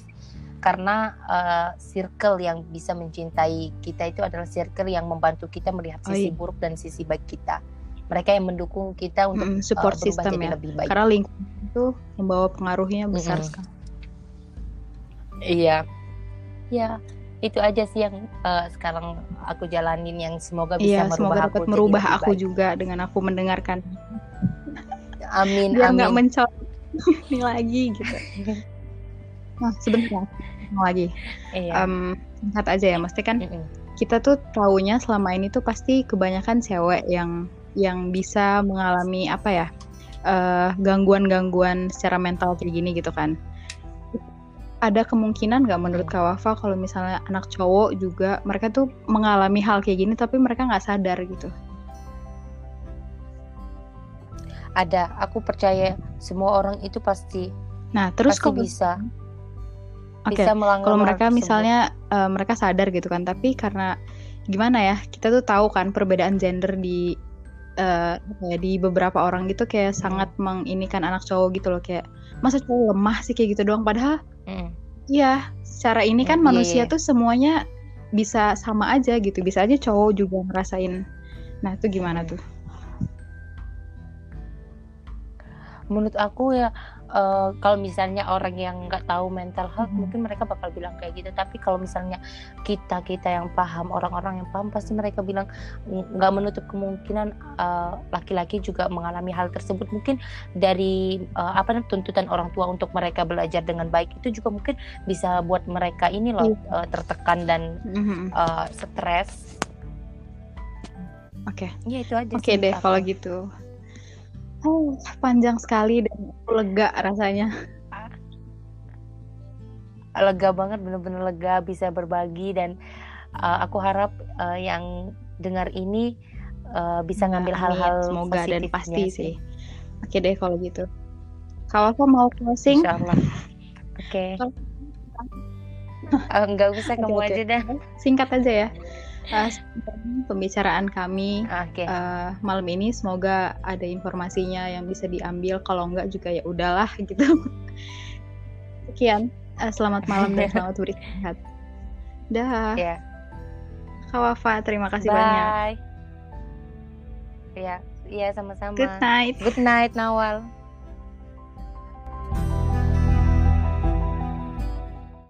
karena eh, circle yang bisa mencintai kita itu adalah circle yang membantu kita melihat Oh, sisi iya. buruk dan sisi baik kita. Mereka yang mendukung kita untuk eh, support berubah system jadi ya. lebih baik. Karena lingkungan itu membawa pengaruhnya besar Mm-mm. sekali. Iya, ya itu aja sih yang eh, sekarang aku jalanin yang semoga bisa Iya, merubah semoga aku dapat jadi merubah aku baik. juga dengan aku mendengarkan. Amin, Biar nggak amin. mencol ini lagi gitu. Nah, sebentar lagi. Iya. Em, singkat aja ya, mesti kan Mm-mm. kita tuh taunya selama ini tuh pasti kebanyakan cewek yang yang bisa mengalami apa ya eh, gangguan-gangguan secara mental kayak gini gitu kan. Ada kemungkinan nggak menurut Kak Wafa kalau misalnya anak cowok juga mereka tuh mengalami hal kayak gini tapi mereka nggak sadar gitu? Ada, aku percaya semua orang itu pasti nah terus pasti kalau bisa. Oke bisa melanggar kalau mereka misalnya eh, mereka sadar gitu kan tapi karena gimana ya kita tuh tahu kan perbedaan gender di Eh, uh, kayak di beberapa orang gitu kayak sangat menginikan anak cowok gitu loh kayak masa cowok lemah sih? kayak gitu doang. Padahal hmm. iya mm. secara ini kan mm, manusia tuh semuanya bisa sama aja gitu. Bisa aja cowok juga ngerasain. Nah itu gimana tuh? Menurut aku ya uh, kalau misalnya orang yang nggak tahu mental health hmm. mungkin mereka bakal bilang kayak gitu tapi kalau misalnya kita kita yang paham orang-orang yang paham pasti mereka bilang nggak menutup kemungkinan eh, laki-laki uh, juga mengalami hal tersebut mungkin dari uh, apa namanya tuntutan orang tua untuk mereka belajar dengan baik itu juga mungkin bisa buat mereka ini loh uh, tertekan dan uh, stres Oke. Okay. Ya itu aja. Oke okay deh kalau gitu. Oh, panjang sekali dan lega rasanya. Lega banget, bener-bener lega bisa berbagi dan uh, aku harap uh, yang dengar ini uh, bisa nah, ngambil hal-hal semoga dan pasti sih. sih. Oke deh kalau gitu. Kalau aku mau closing. Oke. Okay. uh, nggak usah kamu okay. aja dah. Singkat aja ya uh, pembicaraan kami okay. uh, eh, malam ini semoga ada informasinya yang bisa diambil. Kalau enggak juga ya udahlah gitu. Sekian. Uh, selamat malam dan selamat beristirahat. Dah. Yeah. Kawafa terima kasih Bye. banyak. Ya iya sama-sama. Good night. Good night Nawal